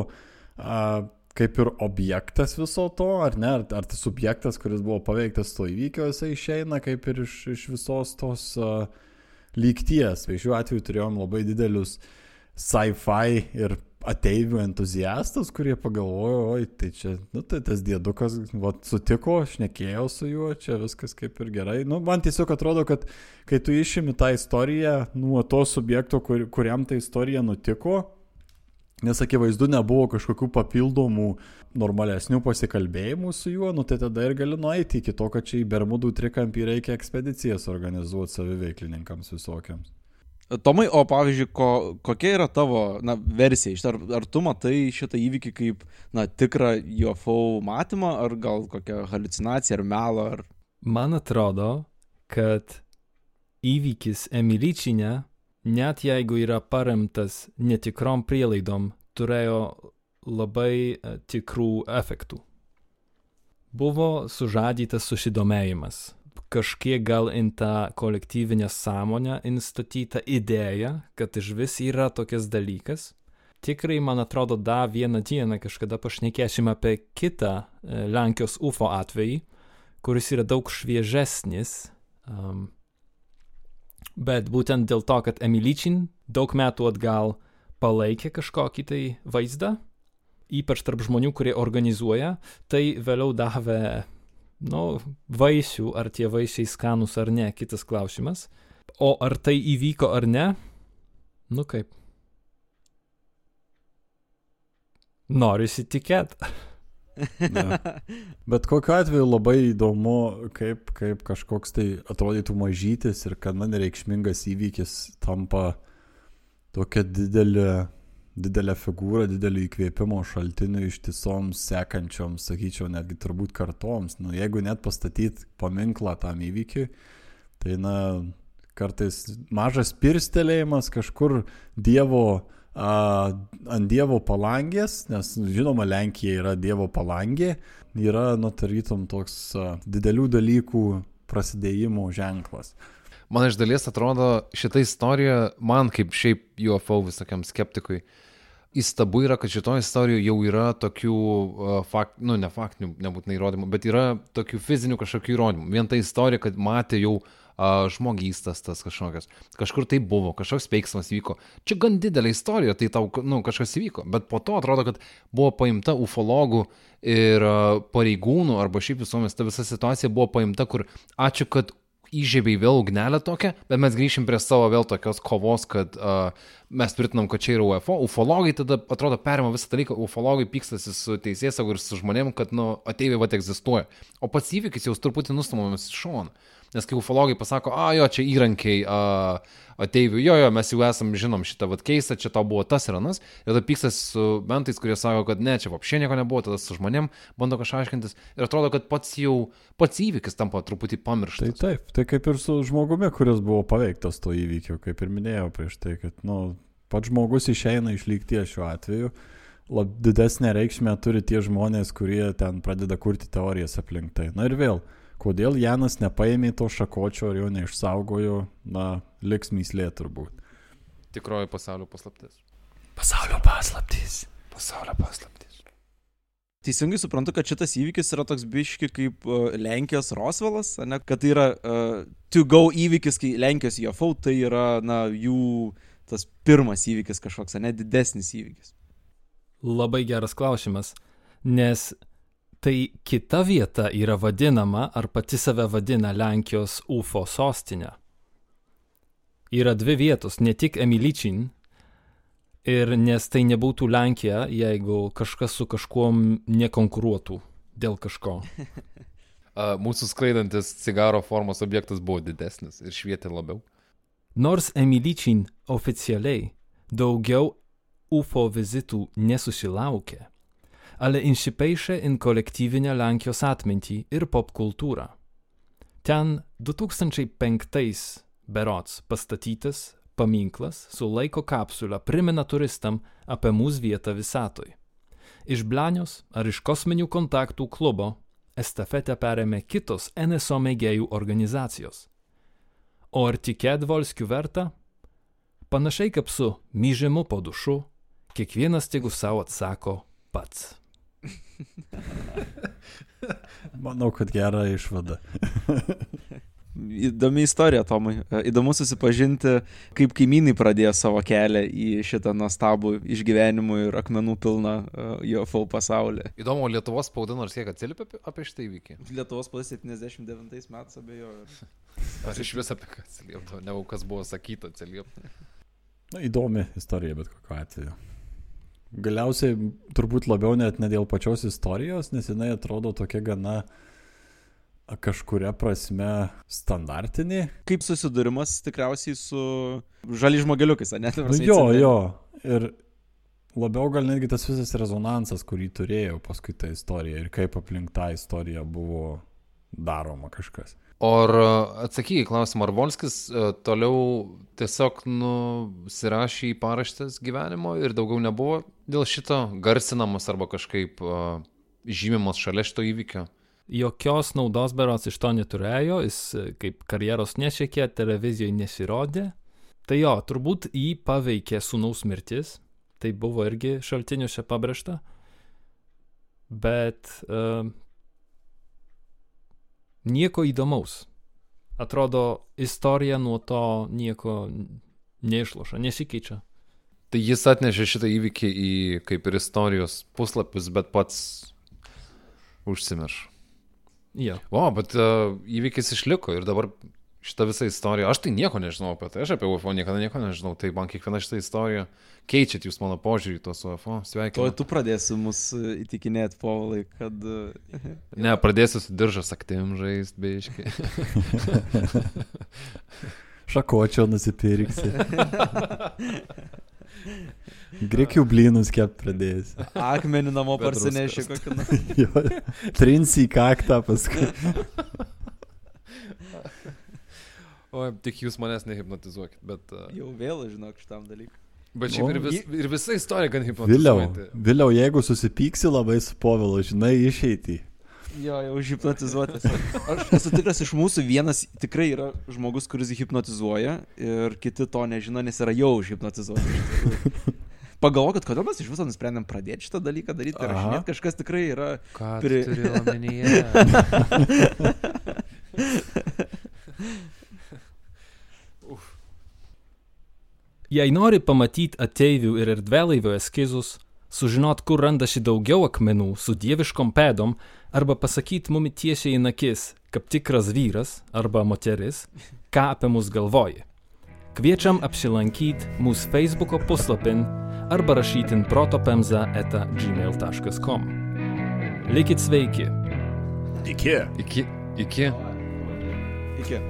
S3: a, kaip ir objektas viso to, ar ne, ar, ar tas subjektas, kuris buvo paveiktas to įvykio, jisai išeina kaip ir iš, iš visos tos uh, lygties. Tai šiuo atveju turėjom labai didelius sci-fi ir ateivių entuziastus, kurie pagalvojo, oi, tai čia, nu tai tas dėdukas, va, sutiko, šnekėjo su juo, čia viskas kaip ir gerai. Nu, man tiesiog atrodo, kad kai tu išimi tą istoriją nuo to subjekto, kur, kuriam ta istorija nutiko, Nes akivaizdu nebuvo kažkokių papildomų normalesnių pasikalbėjimų su juo, nu tai tada ir gali nueiti iki to, kad čia į Bermudų trikampį reikia ekspedicijas organizuoti saviveiklininkams visokiams.
S1: Tomai, o pavyzdžiui, ko, kokia yra tavo na, versija? Ar, ar tu matai šitą įvykį kaip na, tikrą UFO matymą, ar gal kokią halucinaciją, ar melą? Ar...
S4: Man atrodo, kad įvykis Emilyčinė, net jeigu yra paremtas netikrom prielaidom, turėjo labai e, tikrų efektų. Buvo sužadytas susidomėjimas. Kažkiek gal į tą kolektyvinę sąmonę instatyta idėja, kad iš vis yra tokias dalykas. Tikrai, man atrodo, dar vieną dieną kažkada pašnekėsim apie kitą e, Lenkijos UFO atvejį, kuris yra daug šviežesnis. Um, bet būtent dėl to, kad Emilyčin daug metų atgal palaikė kažkokį tai vaizdą, ypač tarp žmonių, kurie organizuoja, tai vėliau davė, nu, vaisių, ar tie vaisiai skanus ar ne, kitas klausimas. O ar tai įvyko ar ne, nu kaip. Norisi tikėti.
S3: Ne. Bet kokiu atveju labai įdomu, kaip, kaip kažkoks tai atrodytų mažytis ir gana nereikšmingas įvykis tampa tokia didelė, didelė figūra, didelį įkvėpimo šaltiniu ištisoms sekančioms, sakyčiau, netgi turbūt kartoms. Nu, jeigu net pastatyti paminklą tam įvykiui, tai na, kartais mažas pirstelėjimas kažkur Dievo a, ant Dievo palangės, nes žinoma, Lenkija yra Dievo palangė, yra nutarytum toks a, didelių dalykų prasidėjimo ženklas.
S2: Man iš dalies atrodo, šita istorija, man kaip šiaip UFO visokiam skeptikui, įstabu yra, kad šitoje istorijoje jau yra tokių, uh, fakt, nu, ne faktinių, nebūtinai įrodymų, bet yra tokių fizinių kažkokių įrodymų. Vien ta istorija, kad matė jau uh, žmogystas tas kažkokias. Kažkur tai buvo, kažkoks veiksmas vyko. Čia gan didelė istorija, tai tau, nu, kažkas įvyko. Bet po to atrodo, kad buvo paimta ufologų ir uh, pareigūnų arba šiaip visuomenės ta visa situacija buvo paimta, kur ačiū, kad įžiebei vėl ugnelę tokią, bet mes grįšim prie savo vėl tokios kovos, kad uh, mes tvirtinam, kad čia yra UFO. Ufologai tada atrodo perima visą dalyką, ufologai pykstasi su teisėsaugu ir su žmonėm, kad nu, ateiviai va egzistuoja. O pats įvykis jau truputį nustumamas iš šono. Nes kai ufologai pasako, a, jo, čia įrankiai a, ateivių, jo, jo, mes jau esam, žinom šitą vat keistą, čia tau buvo tas ir anas. Ir tada pykstas su mentais, kurie sako, kad ne, čia apšė nieko nebuvo, tada su žmonėm bando kažką aiškintis. Ir atrodo, kad pats jau, pats įvykis tampa truputį
S3: Tai
S2: pamirštas.
S3: taip, tai kaip ir su žmogumi, kuris buvo paveiktas to įvykio, kaip ir minėjau prieš tai, kad, nu, pats žmogus išeina iš lygties šiuo atveju. Lab, didesnė reikšmė turi tie žmonės, kurie ten pradeda kurti teorijas aplink tai. Na ir vėl, kodėl Janas nepaėmė to šakočio ir jo neišsaugojo, na, liks myslė turbūt.
S2: Tikroji pasaulio paslaptis.
S7: Pasaulio paslaptys.
S2: Pasaulio paslaptis.
S1: Teisingai suprantu, kad šitas įvykis yra toks biški kaip uh, Lenkijos Rosvelas, ne? kad tai yra uh, to go įvykis, kai Lenkijos UFO, tai yra, na, jų tas pirmas įvykis kažkoks, ne didesnis įvykis.
S4: Labai geras klausimas, nes tai kita vieta yra vadinama ar pati save vadina Lenkijos UFO sostinė. Yra dvi vietos, ne tik Emilyčin, ir nes tai nebūtų Lenkija, jeigu kažkas su kažkuom nekonkuruotų dėl kažko. (laughs)
S2: Mūsų skraidantis cigaro formos objektas buvo didesnis ir švietė labiau.
S4: Nors Emilyčin oficialiai daugiau UFO vizitų nesusilaukė, ale insipeišė in kolektyvinę Lenkijos atmintį ir popkultūrą. Ten 2005 berots pastatytas paminklas su laiko kapsulė primena turistam apie mūsų vietą visatoj. Iš Blanios ar iš kosminių kontaktų klubo estafetę perėmė kitos NSO mėgėjų organizacijos. O ar tikėt Volskių verta? Panašiai kaip su myžimu po dušu, kiekvienas tegu savo atsako pats. (laughs)
S3: Manau, kad gera išvada. (laughs)
S1: Įdomi istorija, Tomai. E, Įdomu susipažinti, kaip kaimynai pradėjo savo kelią į šitą nuostabų išgyvenimų ir akmenų pilną uh, UFO pasaulį.
S2: Įdomu, Lietuvos spauda nors kiek atsiliepia apie, šitą įvykį.
S1: Lietuvos pas 79 metais abejoju. (laughs)
S2: Aš iš vis apie ką atsiliepdavau, ne kas buvo sakyta atsiliepti.
S3: Na, įdomi istorija, bet kokiu atveju. Galiausiai turbūt labiau net ne dėl pačios istorijos, nes jinai atrodo tokia gana kažkuria prasme standartinė.
S1: Kaip susidūrimas tikriausiai su žali žmogeliukais, ne?
S3: Nu, jo, jo. Ir labiau gal netgi tas visas rezonansas, kurį turėjo paskui tą istoriją ir kaip aplink tą istoriją buvo daroma kažkas.
S2: O atsakyk į klausimą, ar Volskis e, toliau tiesiog nusirašė į paraštės gyvenimo ir daugiau nebuvo dėl šito garsinamas arba kažkaip uh, žymimas šalia šito įvykio?
S4: Jokios naudos berots iš to neturėjo, jis e, kaip karjeros nesiekė, televizijoje nesirodė. Tai jo, turbūt jį paveikė sūnaus mirtis, tai buvo irgi šaltiniuose pabrėžta. Bet uh, nieko įdomaus. Atrodo, istorija nuo to nieko neišloša, nesikeičia.
S2: Tai jis atnešė šitą įvykį į kaip ir istorijos puslapius, bet pats užsimirš.
S4: Jo.
S2: O, bet uh, įvykis išliko ir dabar šitą visą istoriją. Aš tai nieko nežinau apie tai, aš apie UFO niekada nieko nežinau. Tai man kiekviena šitą istoriją keičiat jūs mano požiūrį į tos UFO. Sveikinu.
S1: tu pradėsi mus e, įtikinėti, povalai, kad... e,
S2: Ne, pradėsiu su diržas aktim žaisti, beiškai. (laughs)
S3: Šakočio nusipirksi. (laughs) Grikių blynus kept pradėjęs.
S1: Akmenį namo
S2: druskas.
S1: kokį nors. (laughs)
S3: Trinsi į kaktą paskui.
S2: O, tik jūs manęs nehipnotizuokit, bet... Uh,
S1: Jau vėl, žinok, šitam dalykui.
S2: bet šiaip ir, vis, ir visa istorija gan
S3: Vėliau,
S2: hipnotizuojanti.
S3: vėliau, jeigu susipyksi labai su povilu, žinai, išeiti.
S1: Jo, jau hipnotizuotas. Aš esu tikras, iš mūsų vienas tikrai yra žmogus, kuris hipnotizuoja ir kiti to nežino, nes yra jau hipnotizuotas. Pagalvokit, kodėl mes iš viso nusprendėm pradėti šitą dalyką daryti ir
S3: Aha.
S1: rašinėti, kažkas tikrai yra...
S2: Ką
S1: Pri-
S2: tu turi omenyje? (laughs) (laughs)
S4: Jei nori pamatyti ateivių ir erdvėlaivio eskizus, sužinot, kur randasi daugiau akmenų su dieviškom pėdom, arba pasakyti mumi tiesiai į akis, kaip tikras vyras arba moteris, ką apie mus galvoji. Kviečiam apsilankyti mūsų Facebook puslapin arba rašytin protopemza eta gmail.com. Likit sveiki.
S3: Iki.
S2: Iki. Iki.
S1: Iki.